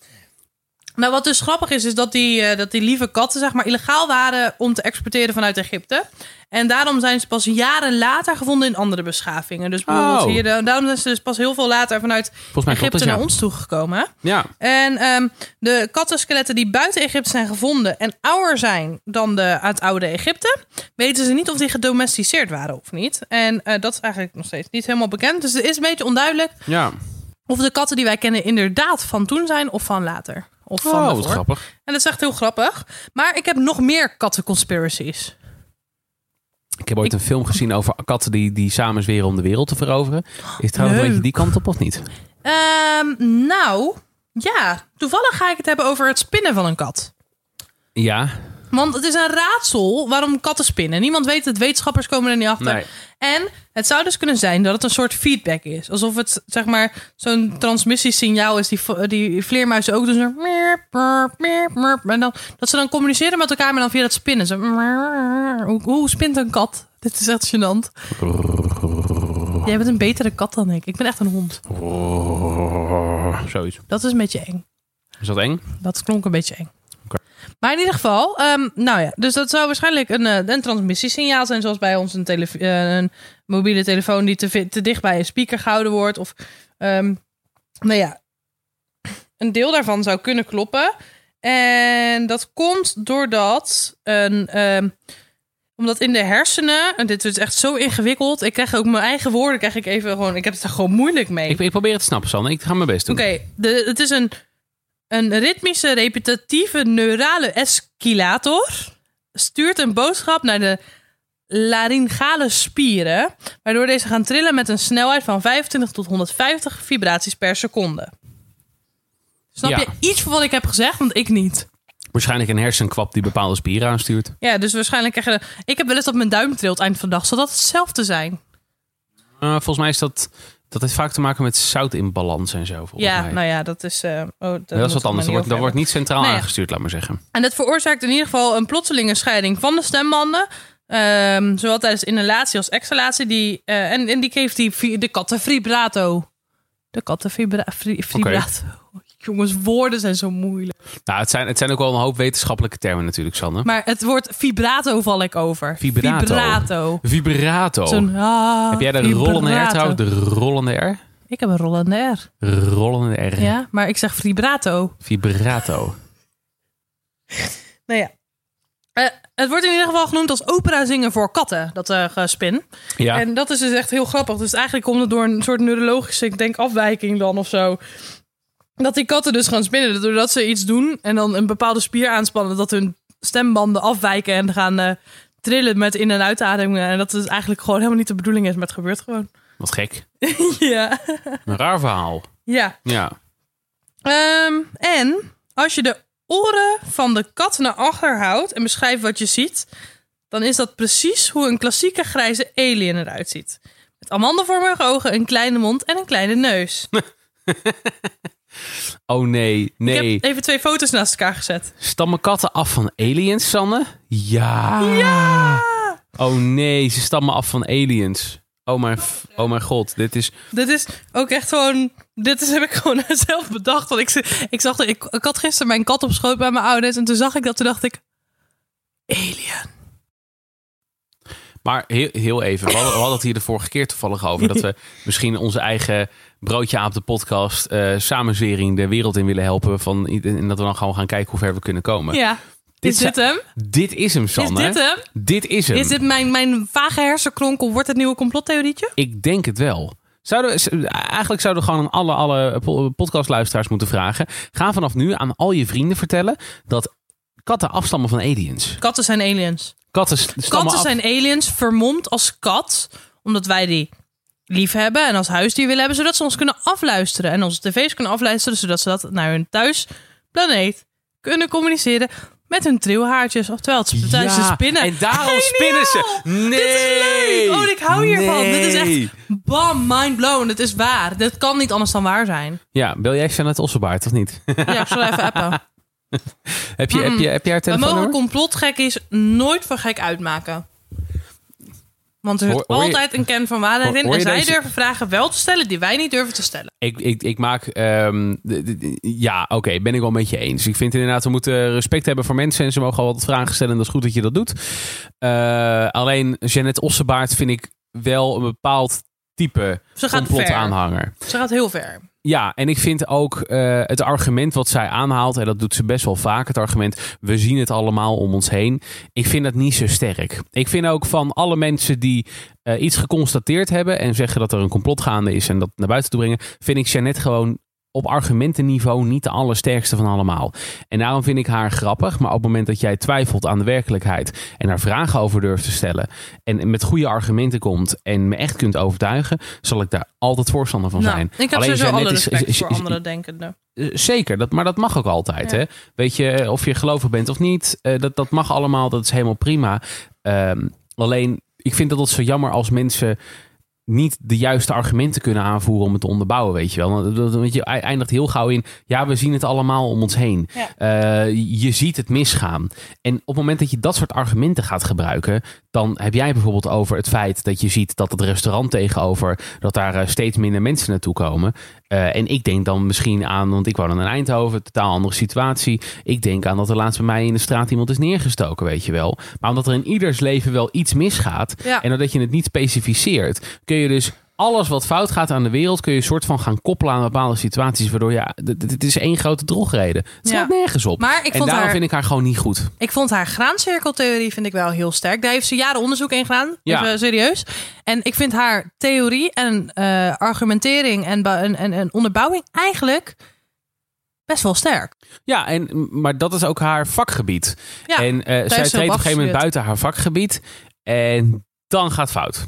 Nou, wat dus grappig is, is dat die, eh, dat die lieve katten zeg maar illegaal waren om te exporteren vanuit Egypte. En daarom zijn ze pas jaren later gevonden in andere beschavingen. Dus bijvoorbeeld
Oh.
hier, de- daarom zijn ze dus pas heel veel later vanuit Egypte
het,
naar ons toegekomen.
Ja,
En ehm, de kattenskeletten die buiten Egypte zijn gevonden en ouder zijn dan de uit oude Egypte, weten ze niet of die gedomesticeerd waren of niet. En eh, dat is eigenlijk nog steeds niet helemaal bekend. Dus het is een beetje onduidelijk
ja.
of de katten die wij kennen inderdaad van toen zijn of van later. Of van
Oh, wat grappig.
En dat is echt heel grappig. Maar ik heb nog meer kattenconspiracies.
Ik heb ooit een film gezien over katten die, die samen zweren om de wereld te veroveren. Is het trouwens een beetje die kant op of niet?
Ehm, nou, ja. Toevallig ga ik het hebben over het spinnen van een kat.
Ja.
Want het is een raadsel waarom katten spinnen. Niemand weet het, wetenschappers komen er niet achter.
Nee.
En het zou dus kunnen zijn dat het een soort feedback is. Alsof het, zeg maar, zo'n transmissiesignaal is die, die vleermuizen ook doen. Zo, en dan, dat ze dan communiceren met elkaar, maar dan via dat spinnen. Zo, hoe, hoe spint een kat? Dit is echt gênant. Jij bent een betere kat dan ik. Ik ben echt een hond.
Zoiets.
Dat is een beetje eng.
Is dat eng?
Dat klonk een beetje eng. Maar in ieder geval, ehm, nou ja, dus dat zou waarschijnlijk een, eh, een transmissiesignaal zijn, zoals bij ons een, eh, een mobiele telefoon die te, te dicht bij een speaker gehouden wordt. Of, ehm, nou ja, een deel daarvan zou kunnen kloppen. En dat komt doordat een. ehm, omdat in de hersenen, en dit is echt zo ingewikkeld. Ik krijg ook mijn eigen woorden, krijg ik even gewoon. Ik heb het er gewoon moeilijk mee.
Ik, ik probeer het te snappen, Sanne. Ik ga mijn best doen.
Oké, het is een, een ritmische, repetitieve neurale esquilator. Stuurt een boodschap naar de laryngale spieren, waardoor deze gaan trillen met een snelheid van 25 tot 150 vibraties per seconde. Snap
Ja.
je iets van wat ik heb gezegd? Want ik niet.
Waarschijnlijk een hersenkwap die bepaalde spieren aanstuurt.
Ja, dus waarschijnlijk krijg je... Ik heb wel eens dat mijn duim trilt eind van de dag. Zal dat hetzelfde zijn?
Uh, volgens mij is dat... Dat heeft vaak te maken met zout in balans en zo. Volgens
ja,
mij.
nou ja, dat is... eh, oh, dat
dat is wat anders. Dat wordt, dat wordt niet centraal aangestuurd, laat maar zeggen.
En dat veroorzaakt in ieder geval een plotselinge scheiding van de stembanden. Ehm, zowel tijdens inhalatie als exhalatie. Die, eh, en, en die geeft die, de kattenvibrato. De kattenvibrato. Jongens, woorden zijn zo moeilijk.
Nou, het zijn, het zijn ook wel een hoop wetenschappelijke termen natuurlijk, Sanne.
Maar het woord vibrato val ik over.
Vibrato.
Vibrato.
Vibrato.
Zo'n, ah,
Heb jij de
vibrato.
rollende R trouwens? De rollende R?
Ik heb een rollende R.
Rollende R.
Ja, maar ik zeg vibrato.
Vibrato. *laughs*
Nou ja. Eh, het wordt in ieder geval genoemd als opera zingen voor katten, dat eh gespin.
Ja.
En dat is dus echt heel grappig. Dus eigenlijk komt het door een soort neurologische, ik denk, afwijking dan of zo. Dat die katten dus gaan spinnen. Doordat ze iets doen en dan een bepaalde spier aanspannen, dat hun stembanden afwijken en gaan eh, trillen met in- en uitademingen. En dat het eigenlijk gewoon helemaal niet de bedoeling is, maar het gebeurt gewoon. *laughs*
Wat gek.
ja.
Een raar verhaal.
Ja.
Ja.
Ehm, en als je de oren van de kat naar achter houdt en beschrijft wat je ziet, dan is dat precies hoe een klassieke grijze alien eruit ziet. Met amandelvormige ogen, een kleine mond en een kleine neus. *laughs*
Oh nee, nee.
Ik heb even twee foto's naast elkaar gezet.
Stammen katten af van aliens, Sanne? Ja. Ja. Oh nee, ze stammen af van aliens. Oh mijn, oh mijn god, dit is...
Dit is ook echt gewoon. Dit is, heb ik gewoon *laughs* zelf bedacht. Want ik, ik zag ik, ik had gisteren mijn kat op schoot bij mijn ouders. En toen zag ik dat. Toen dacht ik. Alien.
Maar heel, heel even, we hadden, we hadden het hier de vorige keer toevallig over... dat we *laughs* misschien onze eigen broodje aan de podcast... eh samenzwering de wereld in willen helpen. Van, en dat we dan gewoon gaan kijken hoe ver we kunnen komen.
Ja.
Dit
is dit hem?
Dit is hem,
Is
Sanne.
dit hem?
Dit is hem.
Is dit mijn, mijn vage hersenkronkel? Wordt het nieuwe complottheorietje?
Ik denk het wel. Zouden, eigenlijk zouden we gewoon aan alle, alle po- podcastluisteraars moeten vragen. Ga vanaf nu aan al je vrienden vertellen dat katten afstammen van aliens.
Katten zijn aliens.
Katten
Katten
af.
zijn aliens vermomd als kat. Omdat wij die lief hebben en als huisdier willen hebben. Zodat ze ons kunnen afluisteren. En onze tv's kunnen afluisteren. Zodat ze dat naar hun thuisplaneet kunnen communiceren. Met hun trilhaartjes. Oftewel, het tijdens de spinnen.
En daarom
Geniaal!
spinnen ze. Nee.
Dit is leuk! Oh, ik hou hiervan. Dit is
Nee.
echt bam, mind blown. Het is waar. Dit kan niet anders dan waar zijn.
Ja, bel jij Janet Osselbaard of niet?
Ja, ik zal even appen. *laughs*
heb, je, heb, je, heb jij haar
We mogen complotgekkies nooit voor gek uitmaken. Want er zit
Hoor- hoor je-
altijd een kern van waarheid in. En zij
deze-
durven vragen wel te stellen die wij niet durven te stellen.
Ik, ik, ik maak. ehm, de- de- de- ja, oké, ben ik wel met je eens. Ik vind inderdaad, we moeten respect hebben voor mensen. En ze mogen al wat vragen stellen. En dat is goed dat je dat doet. Eh, alleen Jeannette Ossebaard vind ik wel een bepaald type
Ze gaat
complotaanhanger.
Ze gaat heel ver.
Ja, en ik vind ook eh, het argument wat zij aanhaalt, en dat doet ze best wel vaak, het argument, we zien het allemaal om ons heen. Ik vind dat niet zo sterk. Ik vind ook van alle mensen die eh, iets geconstateerd hebben en zeggen dat er een complot gaande is en dat naar buiten toe brengen, vind ik Jeannette gewoon op argumentenniveau niet de allersterkste van allemaal. En daarom vind ik haar grappig, maar op het moment dat jij twijfelt aan de werkelijkheid en daar vragen over durft te stellen en met goede argumenten komt en me echt kunt overtuigen, zal ik daar altijd voorstander van
Nou,
zijn.
ik heb
Alleen
sowieso alle respect
is-
voor andere denkenden.
eh, Zeker, dat, maar dat mag ook altijd.
Ja.
Hè? Weet je, eh, of je gelovig bent of niet, eh, dat, dat mag allemaal, dat is helemaal prima. Ehm, alleen, ik vind dat het zo jammer als mensen niet de juiste argumenten kunnen aanvoeren om het te onderbouwen, weet je wel. Want je eindigt heel gauw in, ja, we zien het allemaal om ons heen.
Ja.
Eh, je ziet het misgaan. En op het moment dat je dat soort argumenten gaat gebruiken, dan heb jij bijvoorbeeld over het feit dat je ziet dat het restaurant tegenover, dat daar eh, steeds minder mensen naartoe komen. Eh, en ik denk dan misschien aan, want ik woon in Eindhoven, totaal andere situatie. Ik denk aan dat er laatst bij mij in de straat iemand is neergestoken, weet je wel. Maar omdat er in ieders leven wel iets misgaat,
Ja.
en doordat je het niet specificeert, kun je dus alles wat fout gaat aan de wereld, kun je soort van gaan koppelen aan bepaalde situaties, waardoor ja, d- d- het is één grote drogreden. Het
Ja.
slaat nergens op.
Maar ik
en daarom
haar-
vind ik haar gewoon niet goed.
Ik vond haar graancirkeltheorie vind ik wel heel sterk. Daar heeft ze jaren onderzoek in gedaan.
Ja.
Even serieus. En ik vind haar theorie en eh, argumentering en, en, en, en onderbouwing eigenlijk best wel sterk.
Ja, en, maar dat is ook haar vakgebied.
Ja,
en eh, zij treedt op een gegeven moment buiten haar vakgebied. En dan gaat fout.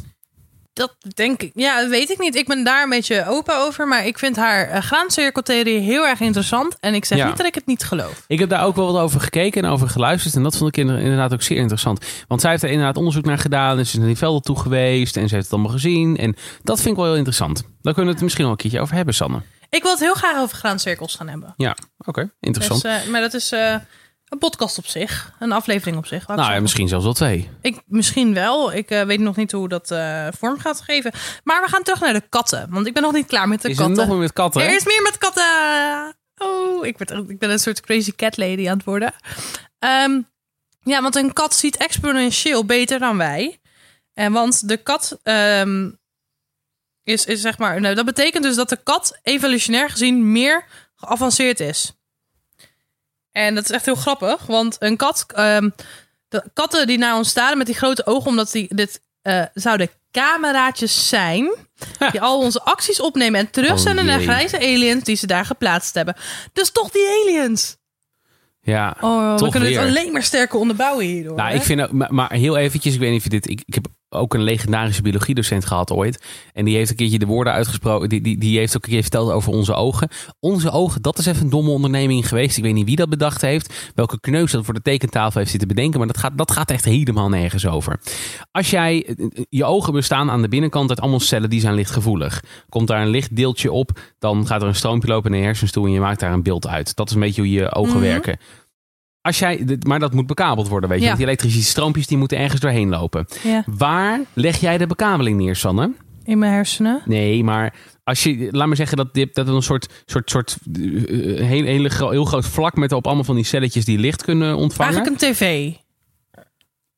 Dat denk ik. Ja, dat weet ik niet. Ik ben daar een beetje open over. Maar ik vind haar uh, graancirkeltheorie heel erg interessant. En ik zeg
Ja.
niet dat ik het niet geloof.
Ik heb daar ook wel wat over gekeken en over geluisterd. En dat vond ik inder- inderdaad ook zeer interessant. Want zij heeft er inderdaad onderzoek naar gedaan. En ze is naar die velden toe geweest. En ze heeft het allemaal gezien. En dat vind ik wel heel interessant. Daar kunnen we het misschien wel een keertje over hebben, Sanne.
Ik wil het heel graag over graancirkels gaan hebben.
Ja, oké. interessant.
Dus, eh, maar dat is eh, een podcast op zich. Een aflevering op zich.
nou ja, misschien zelfs wel twee.
Ik, misschien wel. Ik eh, weet nog niet hoe dat eh, vorm gaat geven. Maar we gaan terug naar de katten. Want ik ben nog niet klaar met de
Is er
katten.
nog meer met katten? hè?
Er is meer met katten. Oh, ik ben, ik ben een soort crazy cat lady aan het worden. Ehm, ja, want een kat ziet exponentieel beter dan wij. En want de kat ehm, is, is zeg maar... Nou, dat betekent dus dat de kat evolutionair gezien meer geavanceerd is. En dat is echt heel grappig. Want een kat... ehm, de katten die naar ons staren met die grote ogen... omdat die, dit eh, zouden cameraatjes zijn... die al onze acties opnemen en terugzenden
Oh,
naar grijze aliens... die ze daar geplaatst hebben. Dus toch die aliens!
Ja.
Oh, we kunnen
weer.
het alleen maar sterker onderbouwen hierdoor.
Nou,
hè?
ik vind maar, maar heel eventjes, ik weet niet of je dit. Ik, ik heb ook een legendarische biologiedocent gehad ooit. En die heeft een keertje de woorden uitgesproken. Die, die, die heeft ook een keer verteld over onze ogen. Onze ogen, dat is even een domme onderneming geweest. Ik weet niet wie dat bedacht heeft. Welke kneus dat voor de tekentafel heeft zitten bedenken. Maar dat gaat, dat gaat echt helemaal nergens over. Als jij. Je ogen bestaan aan de binnenkant uit allemaal cellen die zijn lichtgevoelig. Komt daar een lichtdeeltje op, dan gaat er een stroompje lopen naar je hersens toe en je maakt daar een beeld uit. Dat is een beetje hoe je ogen
Mhm.
werken. Als jij, maar dat moet bekabeld worden, weet je.
Ja.
Want die elektrische stroompjes die moeten ergens doorheen lopen.
Ja,
Waar leg jij de bekabeling neer, Sanne?
in mijn hersenen.
Nee, maar als je, laat maar zeggen dat dit dat er een soort, soort, soort eh, heel, hele, gro- heel groot vlak met op allemaal van die celletjes die licht kunnen ontvangen.
Eigenlijk een tv.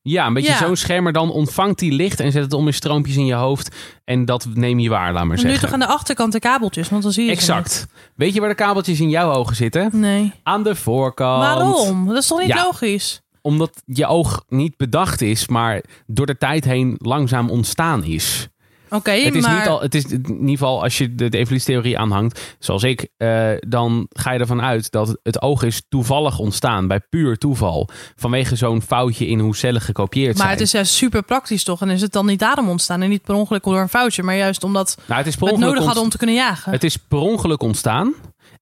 Ja, een beetje
Ja.
zo'n scherm, maar dan ontvangt die licht en zet het om in stroompjes in je hoofd. En dat neem je waar, laat maar zeggen.
toch aan de achterkant de kabeltjes, want dan zie je
Exact. Weet je waar de kabeltjes in jouw ogen zitten?
Nee.
Aan de voorkant.
Waarom? Dat is toch niet
Ja.
logisch?
Omdat je oog niet bedacht is, maar door de tijd heen langzaam ontstaan is.
Oké,
Het is
maar...
niet al, het is in ieder geval als je de, de evolutietheorie aanhangt, zoals ik, eh, dan ga je ervan uit dat het oog is toevallig ontstaan, bij puur toeval. Vanwege zo'n foutje in hoe cellen gekopieerd
Maar
zijn.
het is juist super praktisch toch? En is het dan niet daarom ontstaan? En niet per ongeluk door een foutje, maar juist omdat
nou, het is per
we het nodig hadden
ont-
om te kunnen jagen.
Het is per ongeluk ontstaan.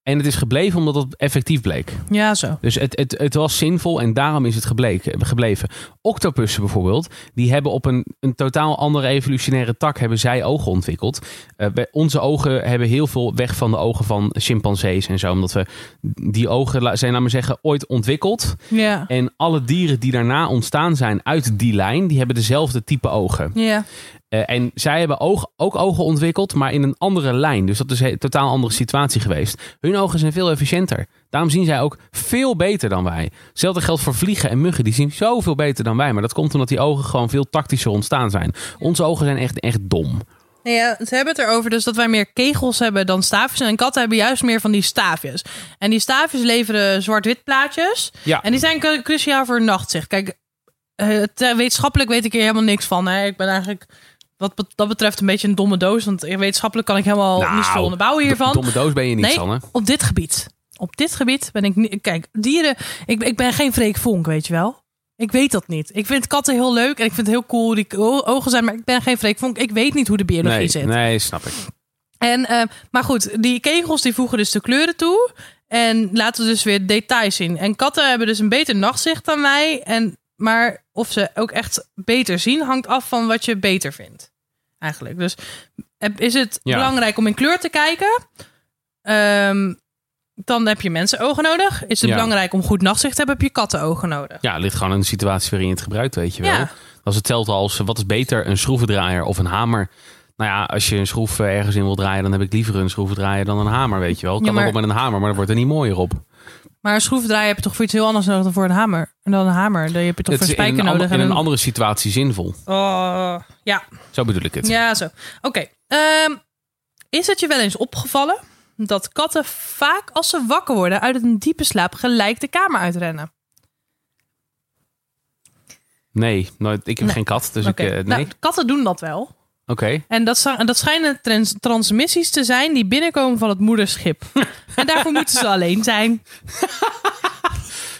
En het is gebleven omdat het effectief bleek.
Ja, zo.
Dus het, het, het was zinvol en daarom is het gebleken, gebleven. Octopussen bijvoorbeeld, die hebben op een, een totaal andere evolutionaire tak hebben zij ogen ontwikkeld. Wij- onze ogen hebben heel veel weg van de ogen van chimpansees en zo. Omdat we die ogen zijn, laat maar zeggen, ooit ontwikkeld.
Ja.
En alle dieren die daarna ontstaan zijn uit die lijn, die hebben dezelfde type ogen.
Ja.
Eh, en zij hebben oog, ook ogen ontwikkeld, maar in een andere lijn. Dus dat is een totaal andere situatie geweest. Hun ogen zijn veel efficiënter. Daarom zien zij ook veel beter dan wij. Hetzelfde geldt voor vliegen en muggen. Die zien zoveel beter dan wij. Maar dat komt omdat die ogen gewoon veel tactischer ontstaan zijn. Onze ogen zijn echt, echt dom.
Nee, ja, ze hebben het erover dus dat wij meer kegels hebben dan staafjes. En katten hebben juist meer van die staafjes. En die staafjes leveren zwart-wit plaatjes.
Ja.
En die zijn cru- cruciaal voor nachtzicht. Kijk, eh, het, eh, wetenschappelijk weet ik hier helemaal niks van. Hè. Ik ben eigenlijk wat dat betreft een beetje een domme doos. Want wetenschappelijk kan ik helemaal
Nou,
niet zoveel onderbouwen hiervan.
Domme doos ben je niet,
nee,
Sanne.
op dit gebied. Op dit gebied ben ik niet... Kijk, dieren... Ik, ik ben geen Freek Vonk, weet je wel. Ik weet dat niet. Ik vind katten heel leuk en ik vind het heel cool die ogen zijn. Maar ik ben geen Freek Vonk. Ik weet niet hoe de biologie
Nee,
zit.
nee, snap ik.
En, eh, maar goed, die kegels die voegen dus de kleuren toe. En laten dus weer details zien. En katten hebben dus een beter nachtzicht dan wij. En, maar of ze ook echt beter zien, hangt af van wat je beter vindt. Eigenlijk. Dus is het
Ja.
belangrijk om in kleur te kijken? Ehm, dan heb je mensenogen nodig. Is het
Ja.
belangrijk om goed nachtzicht te hebben? Heb je kattenogen nodig?
Ja, het ligt gewoon in de situatie waarin je het gebruikt, weet je wel.
Ja.
Dat is hetzelfde als, wat is beter, een schroevendraaier of een hamer? Nou ja, als je een schroef eh, ergens in wil draaien, dan heb ik liever een schroevendraaier dan een hamer, weet je wel.
Ja,
kan
maar-
ook wel met een hamer, maar dat wordt er niet mooier op.
Maar een schroevendraaier heb je toch voor iets heel anders nodig dan voor een hamer? En dan een hamer, dan heb je toch voor
in
spijker
een,
nodig.
in
en
een andere situatie zinvol.
Oh, ja,
Zo bedoel ik het.
ja, zo. Oké. Ehm, is het je wel eens opgevallen dat katten vaak als ze wakker worden uit een diepe slaap gelijk de kamer uitrennen?
Nee, nooit, ik heb
Nee.
geen kat, dus ik... eh, nee,
Nou, katten doen dat wel.
Oké.
En dat, en dat schijnen trans- transmissies te zijn die binnenkomen van het moederschip. *laughs* en daarvoor moeten ze alleen zijn. *laughs*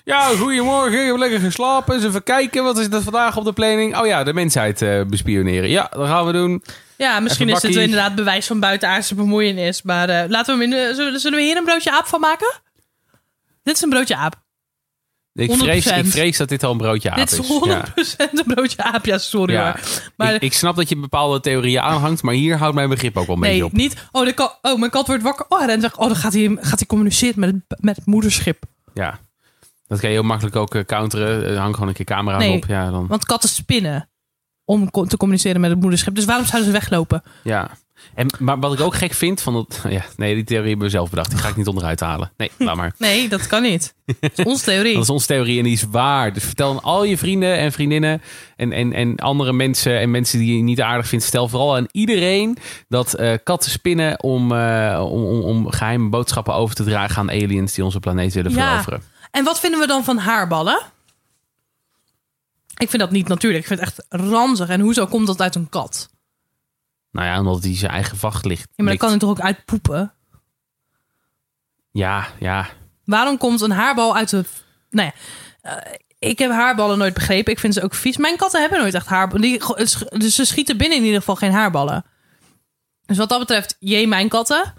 Ja, goedemorgen. Ik heb lekker geslapen. Eens even kijken. Wat is er vandaag op de planning? Oh ja, de mensheid eh, bespioneren. Ja, dat gaan we doen.
Ja, misschien is dit inderdaad bewijs van buitenaardse bemoeienis. Maar eh, laten we hem in zullen we hier een broodje aap van maken? Dit is een broodje aap.
Ik vrees,
100%.
ik vrees dat dit al een broodje aap
Dit
is.
is
Ja.
100% een broodje aap. Ja, sorry
Ja.
hoor. Maar
ik, ik snap dat je bepaalde theorieën aanhangt, maar hier houdt mijn begrip ook wel een beetje
nee,
op.
niet. Oh, de kat, oh, mijn kat wordt wakker. Oh, en zegt, oh, dan gaat hij, gaat hij communiceren met het, met het moederschip.
Ja. Dat kan je heel makkelijk ook eh, counteren. Er hangt gewoon een keer camera
Nee.
op. Ja, dan,
Want katten spinnen om te communiceren met het moederschip. Dus waarom zouden ze weglopen?
ja. En, maar wat ik ook gek vind van dat... *laughs* Ja, nee, die theorie hebben we zelf bedacht. Die ga ik niet onderuit halen. Nee, laat maar.
Nee, dat kan niet. Dat is onze theorie.
Dat is onze theorie en die is waar. Dus vertel aan al je vrienden en vriendinnen en, en, en andere mensen en mensen die je niet aardig vindt. Stel vooral aan iedereen dat eh, katten spinnen om, eh, om, om, om geheime boodschappen over te dragen aan aliens die onze planeet willen
Ja.
veroveren.
En wat vinden we dan van haarballen? Ik vind dat niet natuurlijk. Ik vind het echt ranzig. En hoezo komt dat uit een kat?
Nou ja, omdat die zijn eigen vacht ligt.
Ja, maar dan kan hij toch ook uit poepen?
Ja, ja.
Waarom komt een haarbal uit de... Nou ja, eh, ik heb haarballen nooit begrepen. Ik vind ze ook vies. Mijn katten hebben nooit echt haarballen. Die, dus ze schieten binnen in ieder geval geen haarballen. Dus wat dat betreft, jee mijn katten.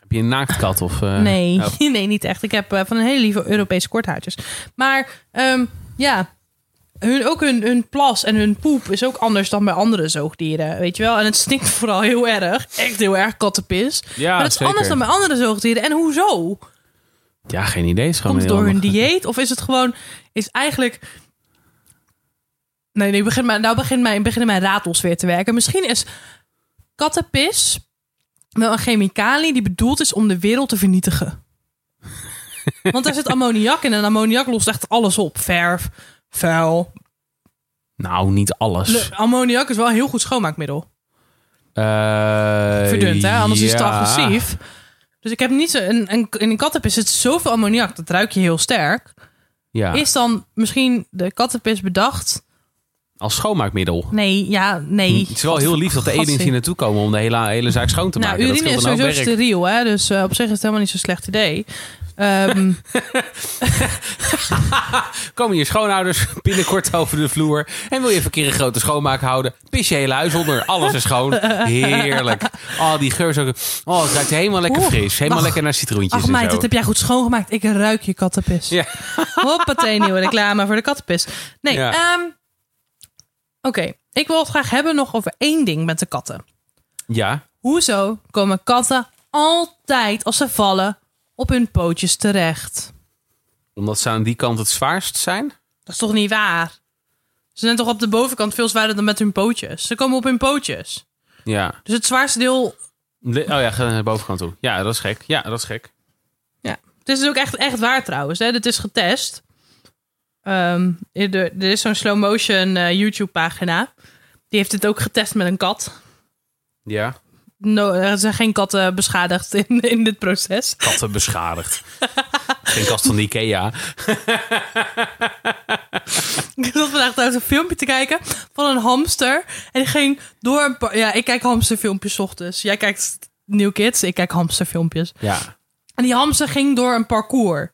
Heb je een naaktkat of... eh,
Nee,
oh. *laughs*
nee, niet echt. Ik heb eh, van een hele lieve Europese korthaartjes. Maar ehm, ja, hun, ook hun, hun plas en hun poep is ook anders dan bij andere zoogdieren. Weet je wel? En het stinkt *laughs* vooral heel erg. Echt heel erg kattenpis.
Ja,
maar dat is anders dan bij andere zoogdieren. En hoezo?
Ja, geen idee. Het is
Komt het door hun dieet? Of is het gewoon... Is eigenlijk... Nee, nee begin maar, nou begin mijn, beginnen mijn ratels weer te werken. Misschien is kattenpis wel een chemicalië die bedoeld is om de wereld te vernietigen. *laughs* Want er zit ammoniak in en ammoniak lost echt alles op. Verf, vuil.
Nou, niet alles.
Le- Ammoniak is wel een heel goed schoonmaakmiddel.
Eh,
Verdund, hè? Anders is het
ja.
agressief. Dus ik heb niet zo... Een, een, in een kattenpis zit zoveel ammoniak, dat ruik je heel sterk.
Ja,
Is dan misschien de kattenpis bedacht?
als schoonmaakmiddel.
Nee, ja, nee.
Het is wel heel lief dat de
Gassie.
hier naartoe komen om de hele, hele zaak schoon te
Nou,
maken. Dat
urine is
scheelt een hoop
sowieso
werk.
steriel, hè? Dus eh, op zich is het helemaal niet zo'n slecht idee. Ehm, *laughs*
Komen je schoonouders binnenkort over de vloer en wil je even een keer een grote schoonmaak houden? Pis je hele huis onder, alles is schoon. Heerlijk. Oh, die geur ook... Oh, het ruikt helemaal lekker fris. Helemaal
ach,
lekker naar citroentjes
ach
en
meid,
zo.
dat heb jij goed schoongemaakt. Ik ruik je kattenpis.
Ja. *laughs*
Hoppatee, nieuwe reclame voor de kattenpis. Nee,
Ja.
ehm, oké. Ik wil het graag hebben nog over één ding met de katten.
Ja,
Hoezo komen katten altijd als ze vallen op hun pootjes terecht?
omdat ze aan die kant het zwaarst zijn.
Dat is toch niet waar? Ze zijn toch op de bovenkant veel zwaarder dan met hun pootjes? Ze komen op hun pootjes.
Ja.
Dus het zwaarste deel
Le- Oh ja, ga naar de bovenkant toe. Ja, dat is gek. Ja, dat is gek.
Ja, het is dus ook echt, echt waar trouwens. Hè? Dit is getest. Ehm, er, er is zo'n slow motion eh, YouTube pagina. Die heeft het ook getest met een kat.
Ja.
No, er zijn geen katten beschadigd in, *laughs* in dit proces.
Katten beschadigd. *laughs* Geen kast van de Ikea. *laughs*
Ik zat vandaag thuis een filmpje te kijken van een hamster. En die ging door een paar... Ja, ik kijk hamsterfilmpjes 's ochtends. Jij kijkt New Kids, ik kijk hamsterfilmpjes.
Ja.
En die hamster ging door een parcours.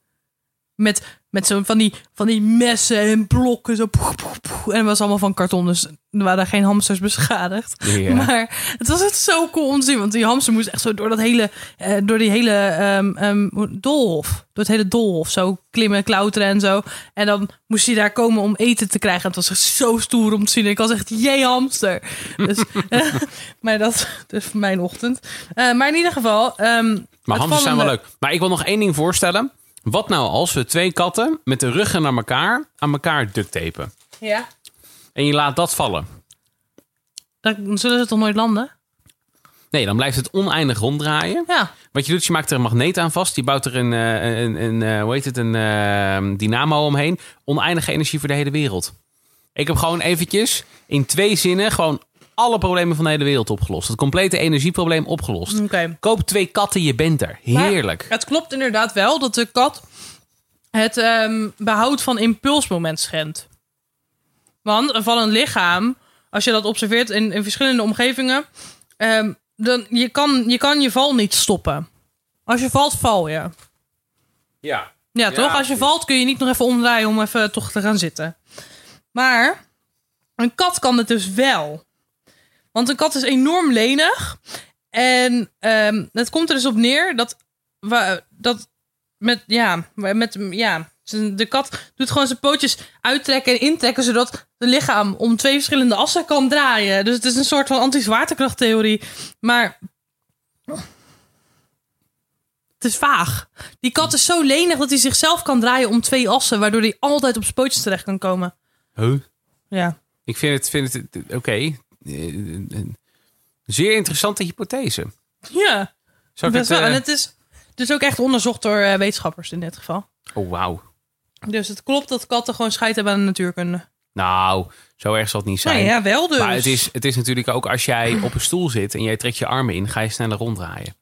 Met Met zo van die, van die messen en blokken. Zo, poef, poef, poef. en het was allemaal van karton. Dus er waren geen hamsters beschadigd. Maar het was echt zo cool om te zien. Want die hamster moest echt zo door dat hele, eh, door die hele ehm, ehm, doolhof. Door het hele doolhof zo klimmen, klauteren en zo. En dan moest hij daar komen om eten te krijgen. En het was echt zo stoer om te zien. Ik was echt, jee hamster. Dus, *laughs* eh, maar dat is voor mijn ochtend. Eh, maar in ieder geval... ehm,
Maar hamsters zijn wel leuk. Maar ik wil nog één ding voorstellen. Wat nou als we twee katten met de ruggen naar elkaar aan elkaar ducttapen?
Ja.
En je laat dat vallen.
Dan zullen ze toch nooit landen?
Nee, dan blijft het oneindig ronddraaien.
Ja.
Wat je doet, je maakt er een magneet aan vast. Je bouwt er een, eh, een, een, eh, hoe heet het, een eh, dynamo omheen. Oneindige energie voor de hele wereld. Ik heb gewoon eventjes in twee zinnen gewoon alle problemen van de hele wereld opgelost. Het complete energieprobleem opgelost.
Oké.
Koop twee katten, je bent er. Heerlijk.
Maar het klopt inderdaad wel dat de kat het ehm, behoud van impulsmoment schendt. Want een vallend lichaam, als je dat observeert in, in verschillende omgevingen, ehm, dan je kan, je kan je val niet stoppen. Als je valt, val je.
Ja.
Ja, toch? Als je valt kun je niet nog even omdraaien om even toch te gaan zitten. Maar een kat kan het dus wel. Want een kat is enorm lenig. En ehm, het komt er dus op neer dat, wa- dat met, ja, met, ja, de kat doet gewoon zijn pootjes uittrekken en intrekken, zodat het lichaam om twee verschillende assen kan draaien. Dus het is een soort van anti-zwaartekrachttheorie. Maar het is vaag. Die kat is zo lenig dat hij zichzelf kan draaien om twee assen, waardoor hij altijd op zijn pootjes terecht kan komen.
Huh?
Ja.
Ik vind het, vind het oké. Een Zeer interessante hypothese.
Ja.
Zou ik
Best
het,
wel.
eh,
En het is dus ook echt onderzocht door eh, wetenschappers in dit geval.
Oh, wauw.
Dus het klopt dat katten gewoon scheid hebben aan de natuurkunde.
Nou, zo erg zal het niet zijn.
Nou ja, wel dus.
Maar het is, het is natuurlijk ook als jij op een stoel zit en jij trekt je armen in, ga je sneller ronddraaien.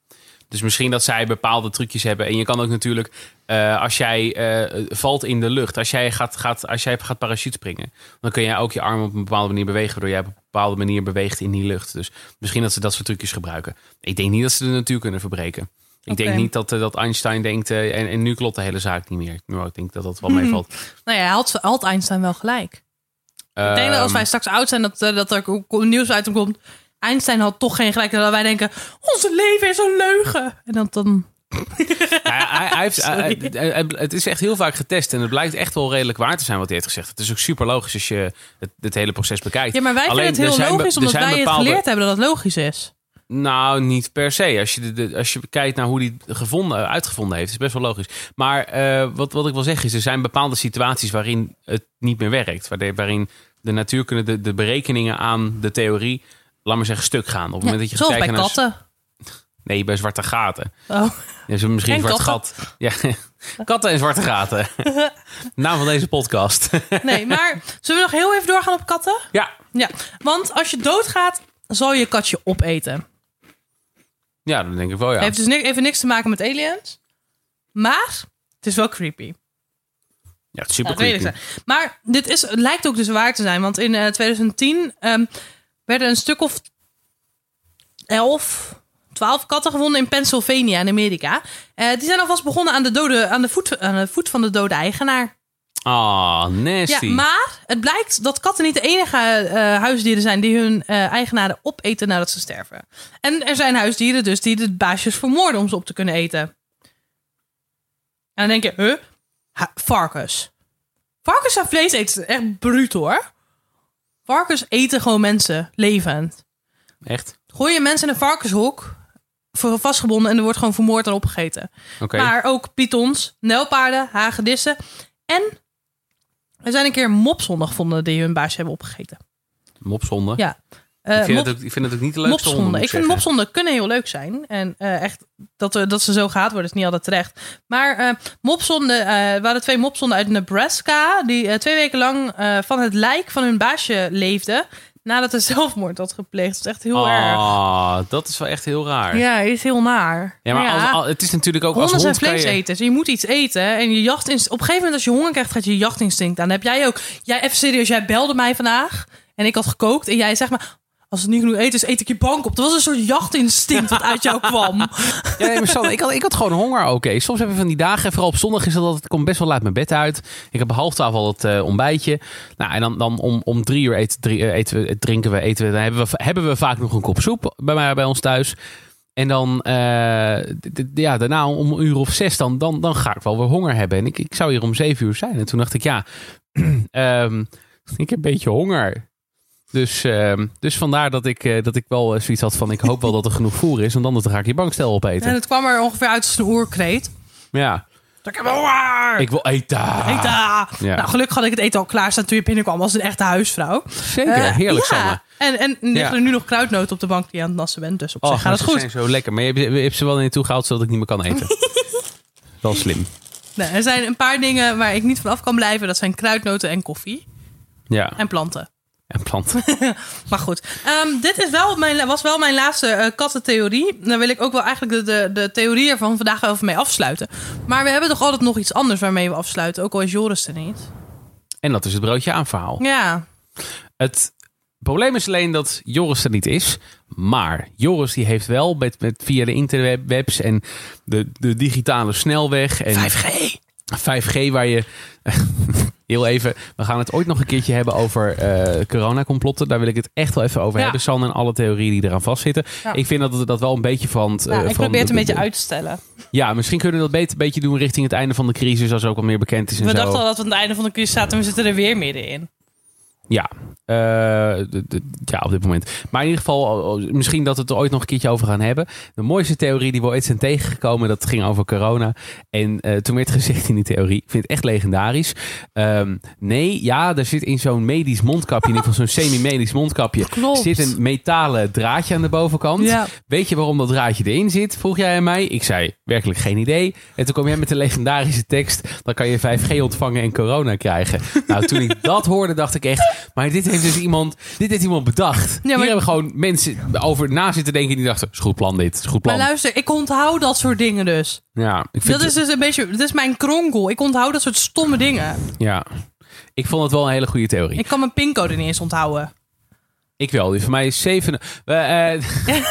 Dus misschien dat zij bepaalde trucjes hebben. En je kan ook natuurlijk, eh, als jij eh, valt in de lucht, als jij gaat, gaat, als jij gaat parachute springen, dan kun jij ook je armen op een bepaalde manier bewegen, waardoor jij op een bepaalde manier beweegt in die lucht. Dus misschien dat ze dat soort trucjes gebruiken. Ik denk niet dat ze de natuur kunnen verbreken. Ik denk niet dat, eh, dat Einstein denkt, en, en nu klopt de hele zaak niet meer. Nou, ik denk dat dat wel *laughs* meevalt.
Nou ja, had, had Einstein wel gelijk. ik denk dat als
Ehm,
wij straks oud zijn, dat, dat er ook nieuws uit hem komt. Einstein had toch geen gelijk. Dat wij denken, onze leven is een leugen. En dat dan... *laughs*
Hij, hij, hij heeft, hij- hij- het is echt heel vaak getest en het blijkt echt wel redelijk waar te zijn wat hij heeft gezegd. Het is ook super logisch als je het, het hele proces bekijkt.
Ja, maar wij
Alleen,
vinden het heel logisch, omdat wij
bepaalde-
het geleerd hebben dat het logisch is.
Nou, niet per se. Als je, de, de- als je kijkt naar hoe hij het gevonden, uitgevonden heeft, is best wel logisch. Maar eh, wat, wat ik wil zeggen is, er zijn bepaalde situaties waarin het niet meer werkt. Waar- Waarin de natuurkunde, de, de berekeningen aan de theorie, laat maar zeggen, stuk gaan. Op het moment dat je
Zoals bij
naar...
katten.
Nee, bij zwarte gaten.
Oh.
Ja, zo misschien
En
zwart
katten.
gat. Ja, *laughs* katten en zwarte gaten. *laughs* Naam van deze podcast. *laughs*
Nee, maar zullen we nog heel even doorgaan op katten?
ja.
Ja, want als je doodgaat, zal je katje opeten.
ja, dat denk ik wel, ja.
Heeft dus even niks te maken met aliens. Maar het is wel creepy.
Ja, het is super
Ja,
creepy.
Maar dit is, het lijkt ook dus waar te zijn. Want in eh, 2010 ehm, werden een stuk of 11, 12 katten gevonden in Pennsylvania in Amerika. Eh, die zijn alvast begonnen aan de, dode, aan, de voet, aan de voet van de dode eigenaar.
Ah, nasty.
Ja, maar het blijkt dat katten niet de enige eh, huisdieren zijn die hun eh, eigenaren opeten nadat ze sterven. En er zijn huisdieren dus die de baasjes vermoorden om ze op te kunnen eten. En dan denk je, huh? Ha- varkens. Varkens zijn vleeseters. Echt bruut hoor. Varkens eten gewoon mensen, levend.
Echt?
Gooi je mensen in een varkenshok, voor vastgebonden en er wordt gewoon vermoord en opgegeten.
Oké.
Maar ook pythons, nijlpaarden, hagedissen. En er zijn een keer mopshonden gevonden die hun baasje hebben opgegeten.
Mopshonden.
Ja. Eh,
ik, vind
mop-
het ook, ik vind het ook niet de leukste honden,
mopshonden. Ik vind mopshonden kunnen heel leuk zijn. En eh, echt, dat, dat ze zo gehaat worden is niet altijd terecht. Maar eh mopshonden, waren twee mopshonden uit Nebraska... die twee weken lang van het lijk van hun baasje leefden... nadat er *laughs* zelfmoord had gepleegd. Dat is echt heel erg.
Ah, dat is wel echt heel raar.
Ja, is heel naar.
Ja, maar Als, als- het is natuurlijk ook als
Honden zijn
hond kan je-
vleeseters. Je moet iets eten. En je jachtinst... op een gegeven moment als je honger krijgt, gaat je jachtinstinct aan. Dan heb jij ook... Jij, even serieus, jij belde mij vandaag. En ik had gekookt. En jij zegt maar... Als het niet genoeg eten is, eet ik je bank op. Dat was een soort jachtinstinct wat uit jou kwam. *laughs*
Ja, nee, maar Sanne, ik, had, ik had gewoon honger, oké. Soms hebben we van die dagen, vooral op zondag is dat altijd, ik kom best wel laat mijn bed uit. Ik heb half twaalf al het eh, ontbijtje. Nou, en dan, dan om, om drie uur eten, eh, eten we, drinken we, eten we, dan hebben we, hebben we vaak nog een kop soep bij, mij, bij ons thuis. En dan, eh, d- ja, daarna om een uur of zes, dan, dan, dan ga ik wel weer honger hebben. En ik, ik zou hier om zeven uur zijn. En toen dacht ik, ja, *clears throat* ehm, ik heb een beetje honger. Dus, ehm, dus vandaar dat ik, eh, dat ik wel eh, zoiets had van, ik hoop wel dat er genoeg voer is. Want anders ga ik je bankstel opeten.
En het kwam er ongeveer uit als een oerkreet.
Ja,
Ik heb honger!
ik wil eten.
Eten!
Ja.
Nou, gelukkig had ik het eten al klaarstaan toen je binnenkwam als een echte huisvrouw.
Zeker,
Eh,
heerlijk
ja.
Sanne.
En, en liggen
Ja.
er nu nog kruidnoten op de bank die je aan het nassen bent. Dus op zich
Oh,
gaat het
ze
goed.
zijn zo lekker. Maar je hebt, je hebt ze wel naartoe gehaald zodat ik niet meer kan eten. *laughs* wel slim.
Nee, er zijn een paar dingen waar ik niet van af kan blijven. Dat zijn kruidnoten en koffie.
Ja,
En planten.
En planten. *laughs*
Maar goed, Ehm, dit is wel mijn, was wel mijn laatste eh, kattentheorie. Dan wil ik ook wel eigenlijk de, de, de theorie ervan vandaag wel even mee afsluiten. Maar we hebben toch altijd nog iets anders waarmee we afsluiten. Ook al is Joris er niet.
En dat is het broodje aan verhaal.
Ja,
Het probleem is alleen dat Joris er niet is. Maar Joris die heeft wel met, met via de interwebs en de, de digitale snelweg en
5G.
5G waar je... *laughs* Heel even, we gaan het ooit nog een keertje hebben over eh coronacomplotten. Daar wil ik het echt wel even over
Ja.
hebben, San, en alle theorieën die eraan vastzitten.
Ja.
Ik vind dat het dat wel een beetje van... het,
Ja,
eh,
ik probeer het een
de-
beetje uit te stellen.
Ja, misschien kunnen we dat beter een beetje doen richting het einde van de crisis, als ook al meer bekend is en
We
zo.
dachten al dat we aan het einde van de crisis zaten en we zitten er weer middenin.
Ja, eh, de- de- ja, op dit moment. Maar in ieder geval, oh, misschien dat we het er ooit nog een keertje over gaan hebben. De mooiste theorie die we ooit zijn tegengekomen, dat ging over corona. En eh, toen werd gezegd in die theorie, ik vind het echt legendarisch. Ehm, nee, ja, er zit in zo'n medisch mondkapje, in ieder geval zo'n *laughs* semi-medisch mondkapje,
Klopt.
zit een metalen draadje aan de bovenkant.
Ja.
Weet je waarom dat draadje erin zit? Vroeg jij aan mij. Ik zei, werkelijk geen idee. En toen kwam jij met de legendarische tekst, dan kan je 5G ontvangen en corona krijgen. Nou, toen ik dat hoorde, dacht ik echt, maar dit heeft dus iemand, dit heeft iemand bedacht.
maar-
Hier hebben gewoon mensen over na zitten denken die dachten, is goed plan dit, is goed plan.
Maar luister, ik onthoud dat soort dingen dus.
ja, ik vind
Dat is dus een beetje, dat is mijn kronkel. Ik onthoud dat soort stomme dingen.
ja, ik vond het wel een hele goede theorie.
Ik kan mijn pincode niet eens onthouden.
Ik wel, die voor mij is 7. eh, eh, *laughs*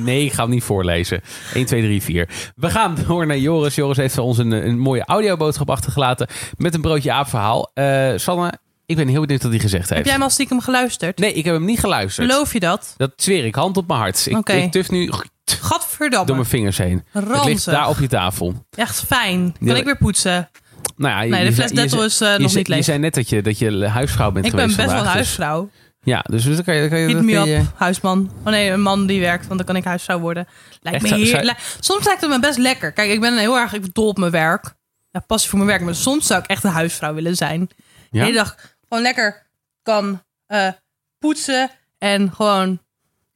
nee, ik ga hem niet voorlezen. 1, 2, 3, 4. We gaan door naar Joris. Joris heeft ons een, een mooie audioboodschap achtergelaten met een broodje aapverhaal. Eh Sanne, ik ben heel benieuwd wat hij gezegd
Heb
heeft.
jij hem al stiekem geluisterd?
Nee, ik heb hem niet geluisterd.
Geloof je dat?
Dat zweer ik, hand op mijn hart. Ik, ik tuf nu
Gadverdamme.
door mijn vingers heen. Het ligt
Ranzig.
daar op je tafel.
Echt fijn. Kan
Ja,
ik weer poetsen?
Nou ja, je-
Nee, de
je
fles
je
Dettel is eh,
je
nog niet
Je
leeg.
zei net dat je, dat je huisvrouw bent
Ik ben
geweest
best wel
dus-
huisvrouw.
Ja, dus dan kan je... Dan kan je,
Hit me up,
je-
huisman. Oh nee, een man die werkt, want dan kan ik huisvrouw worden. Lijkt
Echt,
me heer...
zou-
li- Soms lijkt het me best lekker. Kijk, ik ben heel erg ik ben dol op mijn werk. Ja, passie voor mijn werk. Maar soms zou ik echt een huisvrouw willen zijn. De
Ja?
hele dag gewoon lekker kan eh, poetsen en gewoon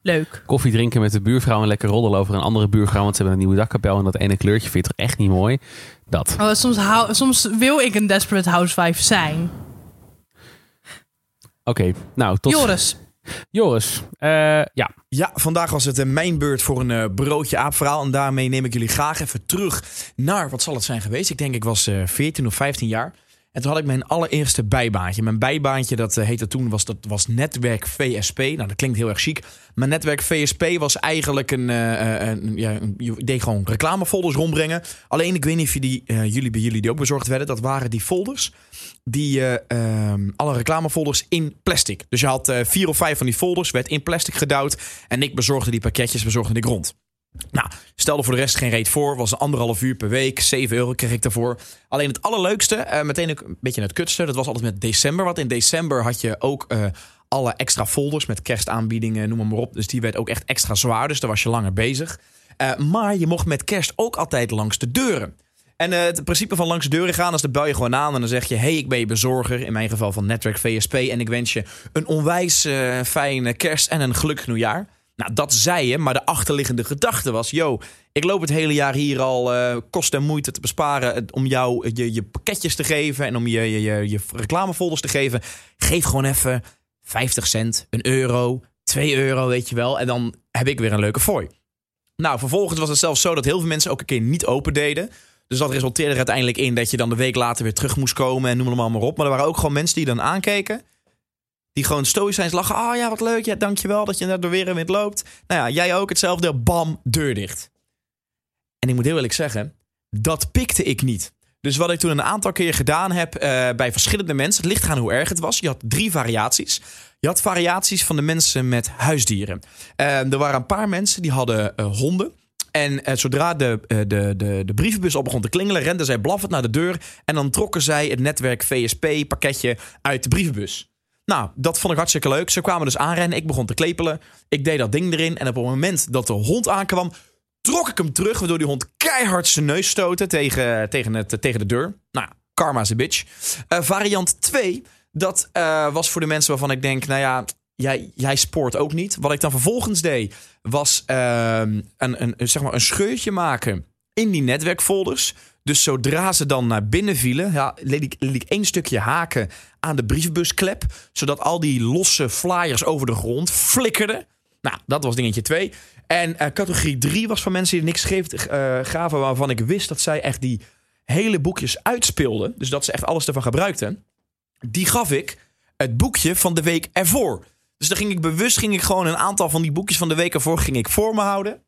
leuk.
koffie drinken met de buurvrouw en lekker roddelen over een andere buurvrouw. Want ze hebben een nieuwe dakkapel en dat ene kleurtje vind je toch echt niet mooi? Dat.
Oh, soms, hou, soms wil ik een desperate housewife zijn.
Oké, nou tot...
Joris,
Joris, eh, ja.
Ja, vandaag was het eh, mijn beurt voor een broodje aapverhaal. En daarmee neem ik jullie graag even terug naar, wat zal het zijn geweest? Ik denk ik was eh 14 of 15 jaar. En toen had ik mijn allereerste bijbaantje. Mijn bijbaantje, dat eh, heette toen, was, dat was netwerk VSP. Nou, dat klinkt heel erg chic. Maar netwerk VSP was eigenlijk een, eh, eh, een ja, deed gewoon reclamefolders rondbrengen. Alleen, ik weet niet of je die, jullie bij jullie die ook bezorgd werden. Dat waren die folders die eh, ehm, alle reclamefolders in plastic. Dus je had vier of vijf van die folders, werd in plastic gedouwd. En ik bezorgde die pakketjes, bezorgde ik rond. Nou, stelde voor de rest geen reet voor. Was anderhalf uur per week. 7 euro kreeg ik daarvoor. Alleen het allerleukste, eh, meteen ook een beetje het kutste. Dat was altijd met december. Want in december had je ook eh, alle extra folders met kerstaanbiedingen, noem maar, op. Dus die werd ook echt extra zwaar. Dus daar was je langer bezig. Eh, maar je mocht met kerst ook altijd langs de deuren. En het principe van langs de deuren gaan is, dan bel je gewoon aan en dan zeg je... hey, ik ben je bezorger, in mijn geval van Netwerk VSP... en ik wens je een onwijs fijne kerst en een gelukkig nieuwjaar. Nou, dat zei je, maar de achterliggende gedachte was... yo, ik loop het hele jaar hier al eh, kost en moeite te besparen... eh, om jou je, je pakketjes te geven en om je, je, je, reclamefolders te geven. Geef gewoon even 50 cent, een euro, 2 euro, weet je wel. En dan heb ik weer een leuke fooi. Nou, vervolgens was het zelfs zo dat heel veel mensen ook een keer niet open deden... Dus dat resulteerde er uiteindelijk in dat je dan de week later weer terug moest komen en noem het allemaal maar op. Maar er waren ook gewoon mensen die dan aankeken. Die gewoon stoïcijns lachen. Ah ja, wat leuk. Ja, dankjewel dat je net door weer en wind loopt. Nou ja, jij ook hetzelfde. Bam, deur dicht. En ik moet heel eerlijk zeggen, dat pikte ik niet. Dus wat ik toen een aantal keer gedaan heb eh, bij verschillende mensen, het ligt aan hoe erg het was. Je had drie variaties. Je had variaties van de mensen met huisdieren. Eh, er waren een paar mensen die hadden eh, honden. En zodra de, de, de, de brievenbus op begon te klingelen, renden zij blaffend naar de deur. En dan trokken zij het netwerk VSP-pakketje uit de brievenbus. Nou, dat vond ik hartstikke leuk. Ze kwamen dus aanrennen. Ik begon te klepelen. Ik deed dat ding erin. En op het moment dat de hond aankwam, trok ik hem terug. Waardoor die hond keihard zijn neus stootte tegen, tegen, het, tegen de deur. Nou, karma's a bitch. Eh, variant 2, dat eh, was voor de mensen waarvan ik denk, nou ja, jij, jij spoort ook niet. Wat ik dan vervolgens deed, was ehm, een, een, zeg maar een scheurtje maken in die netwerkfolders. Dus zodra ze dan naar binnen vielen, ja, liet, ik, één stukje haken aan de brievenbusklep. Zodat al die losse flyers over de grond flikkerden. Nou, dat was dingetje 2. En eh, categorie 3 was van mensen die niks schreef, eh, gaven waarvan ik wist dat zij echt die hele boekjes uitspeelden. Dus dat ze echt alles ervan gebruikten. Die gaf ik het boekje van de week ervoor. Dus dan ging ik bewust ging ik gewoon een aantal van die boekjes van de week ervoor ging ik voor me houden.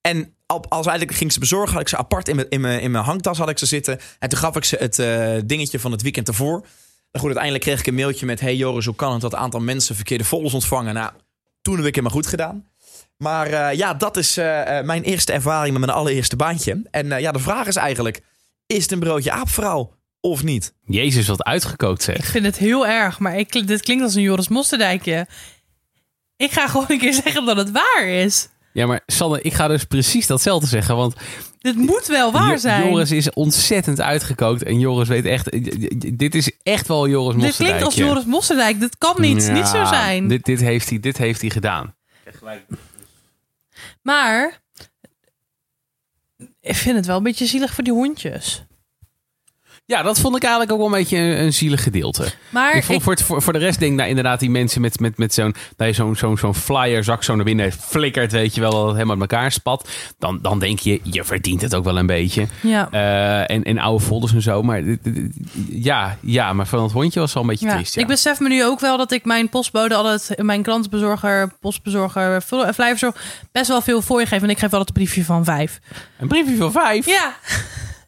En als eigenlijk ging ze bezorgen, had ik ze apart in mijn, in mijn, in mijn hangtas had ik ze zitten. En toen gaf ik ze het eh, dingetje van het weekend ervoor. En goed, uiteindelijk kreeg ik een mailtje met... Hey Joris, hoe kan het dat een aantal mensen verkeerde folders ontvangen? Nou, toen heb ik het maar goed gedaan. Maar eh, ja, dat is eh, eh, mijn eerste ervaring met mijn allereerste baantje. En eh, ja, de vraag is eigenlijk... Is het een broodje aapverhaal of niet?
Jezus, wat uitgekookt
Ik
zeg.
vind het heel erg, maar ik, dit klinkt als een Joris Mosterdijkje. Ik ga gewoon een keer zeggen dat het waar is.
Ja, maar Sanne, ik ga dus precies datzelfde zeggen. Want
Dit moet wel waar
Jo-
zijn.
Joris is ontzettend uitgekookt. En Joris weet echt... Dit is echt wel Joris
dit
Mosterdijk.
klinkt als Joris Mosterdijk. Dit kan niet, niet zo zijn.
Dit, dit, heeft hij, dit heeft hij gedaan.
Maar ik vind het wel een beetje zielig voor die hondjes.
Ja, dat vond ik eigenlijk ook wel een beetje een, een zielig gedeelte.
Maar
ik vond
ik-
voor, het, voor, voor de rest denk ik nou, inderdaad die mensen met, met, met zo'n dat je zo'n zo'n zo'n flyerzak zo naar binnen flikkert, weet je wel, dat het helemaal uit elkaar spat. Dan, dan denk je, je verdient het ook wel een beetje.
ja.
Eh, en, en oude folders en zo. Maar ja, ja, maar van het hondje was wel een beetje
Ja,
triest. Ja.
ik besef me nu ook wel dat ik mijn postbode altijd, mijn klantenbezorger, postbezorger, fl- vlijverzorg, best wel veel voor je geef. En ik geef altijd een briefje van vijf.
Een briefje van vijf.
Ja,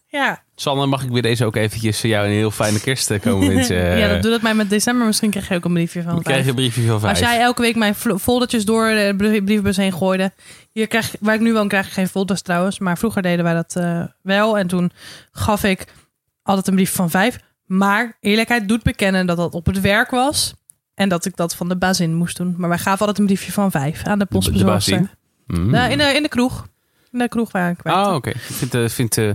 ja.
Sanne, mag ik weer deze ook eventjes jou een heel fijne kerst eh, komen *laughs* wensen?
ja, dat doe dat mij met december. Misschien krijg je ook een briefje van
krijg je een briefje van vijf.
Als jij elke week mijn foldertjes door de brie- brievenbus heen gooide. Hier krijg, waar ik nu woon krijg ik geen folders trouwens. Maar vroeger deden wij dat eh, wel. En toen gaf ik altijd een brief van vijf. Maar eerlijkheid doet bekennen dat dat op het werk was. En dat ik dat van de bazin moest doen. Maar wij gaven altijd een briefje van vijf aan de
de
postbezorgster.
bazin? Mm.
Nou, in, de, in de kroeg. In de kroeg waar ik.
Oh, oké. Ik vind het vind, eh,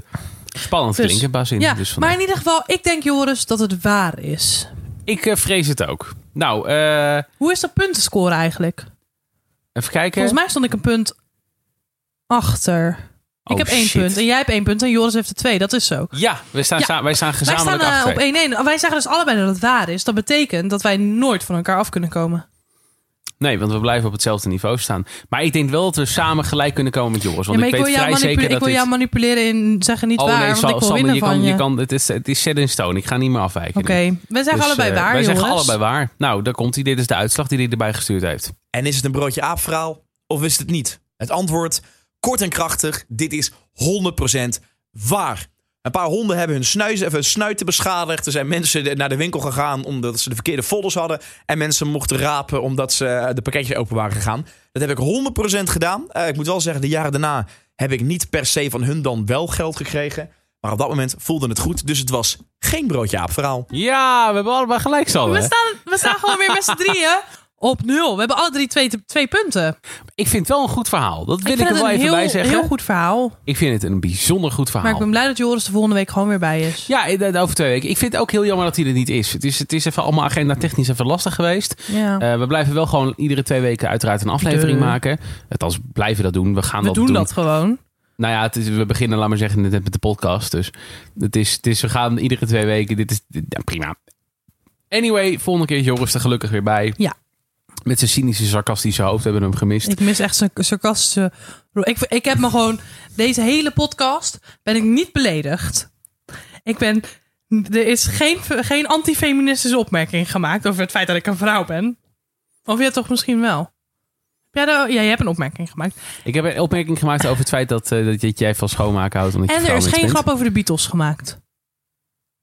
spannend
Dus,
klinken, Bazin.
ja,
dus
maar in ieder geval, ik denk Joris dat het waar is.
Ik eh, vrees het ook. Nou, eh,
Hoe is de puntenscore eigenlijk?
even kijken.
Volgens mij stond ik een punt achter. Ik
Oh,
heb één
shit.
punt en jij hebt één punt en Joris heeft er twee. Dat is zo.
Ja, wij staan,
Ja.
sa- wij staan
Wij
gezamenlijk
staan eh,
achter.
op 1-1. Wij zeggen dus allebei dat het waar is. Dat betekent dat wij nooit van elkaar af kunnen komen.
Nee, want we blijven op hetzelfde niveau staan. Maar ik denk wel dat we samen gelijk kunnen komen met Joris. Want ik, weet
jou,
vrij zeker
manipuleren,
dat
ik wil
dit...
jou manipuleren in zeggen niet
Oh
waar,
nee,
want ik wil
Sander,
winnen
je
van
kan,
je.
je kan, het, is, het is set in stone. Ik ga niet meer afwijken.
Oké, wij zeggen
Dus,
allebei
eh,
waar,
Wij
jongens.
zeggen allebei waar. Nou, daar komt hij. Dit is de uitslag die hij erbij gestuurd heeft.
En is het een broodje aapverhaal of is het niet? Het antwoord, kort en krachtig, dit is 100% waar. Een paar honden hebben hun, snuis, of hun snuiten beschadigd. Er zijn mensen naar de winkel gegaan omdat ze de verkeerde folders hadden. En mensen mochten rapen omdat ze eh, de pakketjes open waren gegaan. Dat heb ik 100% gedaan. Eh, ik moet wel zeggen, de jaren daarna heb ik niet per se van hun dan wel geld gekregen. Maar op dat moment voelde het goed. Dus het was geen broodje aapverhaal.
Ja, we hebben allebei gelijk, Sander.
We staan, we staan gewoon weer met z'n drieën op nul. We hebben alle drie twee, twee punten.
Ik vind het wel een goed verhaal. Dat wil ik, er wel even
heel,
bij zeggen.
heel goed verhaal.
Ik vind het een bijzonder goed verhaal.
Maar ik ben blij dat Joris de volgende week gewoon weer bij is.
Ja, eh, over twee weken. Ik vind het ook heel jammer dat hij er niet is. Het is, het is even allemaal agenda technisch even lastig geweest.
Ja.
Eh, we blijven wel gewoon iedere twee weken uiteraard een aflevering
De-
maken. Althans, blijven dat doen. We gaan
we
dat
doen,
doen.
dat gewoon.
Nou ja, het is, we beginnen, laat maar zeggen, net met de podcast. Dus het is, het is, we gaan iedere twee weken. Dit is dit- ja, prima. Anyway, volgende keer is Joris er gelukkig weer bij.
Ja.
Met zijn cynische, sarcastische hoofd hebben we hem gemist.
Ik mis echt zijn sarcastische... Ik, ik heb me gewoon... Deze hele podcast ben ik niet beledigd. Ik ben... Er is geen, geen antifeministische opmerking gemaakt over het feit dat ik een vrouw ben. Of jij toch misschien wel? Ja, ja, je hebt een opmerking gemaakt.
Ik heb een opmerking gemaakt over het feit dat, eh, dat jij van schoonmaken houdt. Omdat je
En er is geen
bent.
grap over de Beatles gemaakt.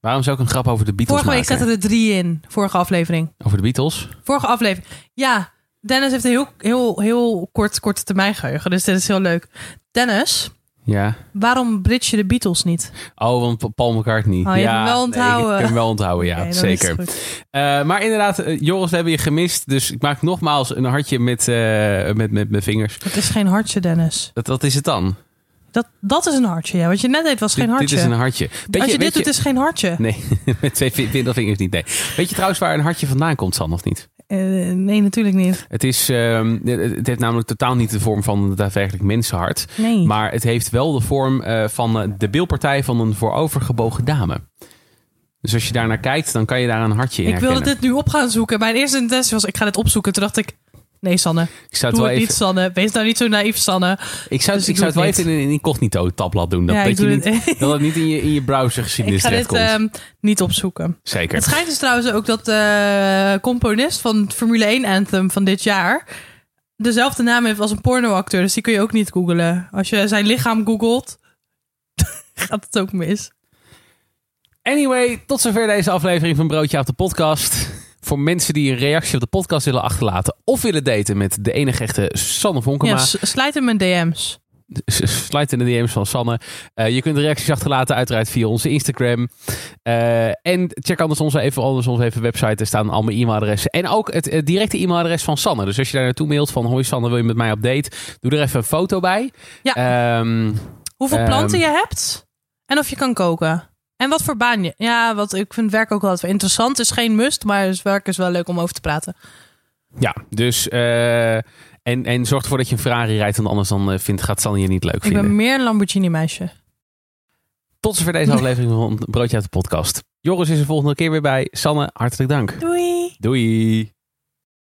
Waarom zou ik een grap over de Beatles
Vorige week
maken?
zaten er drie in. Vorige aflevering.
Over de Beatles?
Vorige aflevering. Ja, Dennis heeft een heel, heel, heel kort, korte termijn geheugen. Dus dit is heel leuk. Dennis,
Ja.
waarom bridge je de Beatles niet?
Oh, want Paul McCartney.
Oh, je
ja,
hem wel
nee,
onthouden.
ik heb hem wel onthouden, ja. *laughs*
Oké, dan is het
zeker.
goed.
Eh, maar inderdaad, eh, Joris, we hebben je gemist. Dus ik maak nogmaals een hartje met, eh, met, met mijn vingers.
Het is geen hartje, Dennis.
Dat, wat is het dan?
Dat, dat is een hartje, ja. Wat je net deed was geen hartje.
dit is een hartje. Weet
Als je, dit doet, is geen hartje.
Nee, *laughs* met twee vi- middelvingers niet. Nee. Weet je trouwens waar een hartje vandaan komt, San, of niet?
Eh, nee, natuurlijk niet.
Het, is, ehm, het heeft namelijk totaal niet de vorm van een daadwerkelijk mensenhart.
Nee.
Maar het heeft wel de vorm eh, van eh, de beeldpartij van een voorovergebogen dame. Dus als je daar naar kijkt, dan kan je daar een hartje in
ik wilde dit nu op gaan zoeken. Mijn eerste intentie was, ik ga dit opzoeken. Toen dacht ik, nee Sanne,
Ik zou het wel even,
niet Sanne. Wees nou niet zo naïef Sanne.
ik zou,
dus
ik
ik
zou het wel
het
even in een incognito tabblad doen. Dat,
Ja,
dat,
ik
je niet,
het.
dat het niet in je, in je browser *laughs*
Ik
geschiedenis
ga dit
terechtkomt.
ehm, niet opzoeken.
Zeker.
Het schijnt dus trouwens ook dat de componist van het Formule 1 Anthem van dit jaar... dezelfde naam heeft als een pornoacteur. Dus die kun je ook niet googlen. Als je zijn lichaam googelt, *laughs* gaat het ook mis.
Anyway, tot zover deze aflevering van Broodje op de podcast. Voor mensen die een reactie op de podcast willen achterlaten of willen daten met de enige echte Sanne Vonkema.
Ja, s- slijt in mijn DM's.
Sluit in de DM's van Sanne. Eh, je kunt reacties achterlaten uiteraard via onze Instagram. Eh, en check anders onze, even, anders onze even website. Er staan allemaal e-mailadressen. En ook het, directe e-mailadres van Sanne. Dus als je daar naartoe mailt van... Hoi Sanne, wil je met mij op date? Doe er even een foto bij.
Ja.
Ehm,
Hoeveel
Ehm,
planten je hebt en of je kan koken. En wat voor baan je. Ja, wat ik vind werk ook wel altijd wel interessant. Het is geen must, maar het werk is wel leuk om over te praten.
ja, dus... eh, en, en zorg ervoor dat je een Ferrari rijdt. Want anders dan, eh, vindt, gaat Sanne je niet leuk
Ik
vinden.
ben meer een Lamborghini meisje.
Tot zover deze aflevering van Broodje uit de podcast. Joris is er volgende keer weer bij. Sanne, hartelijk dank.
Doei!
Doei.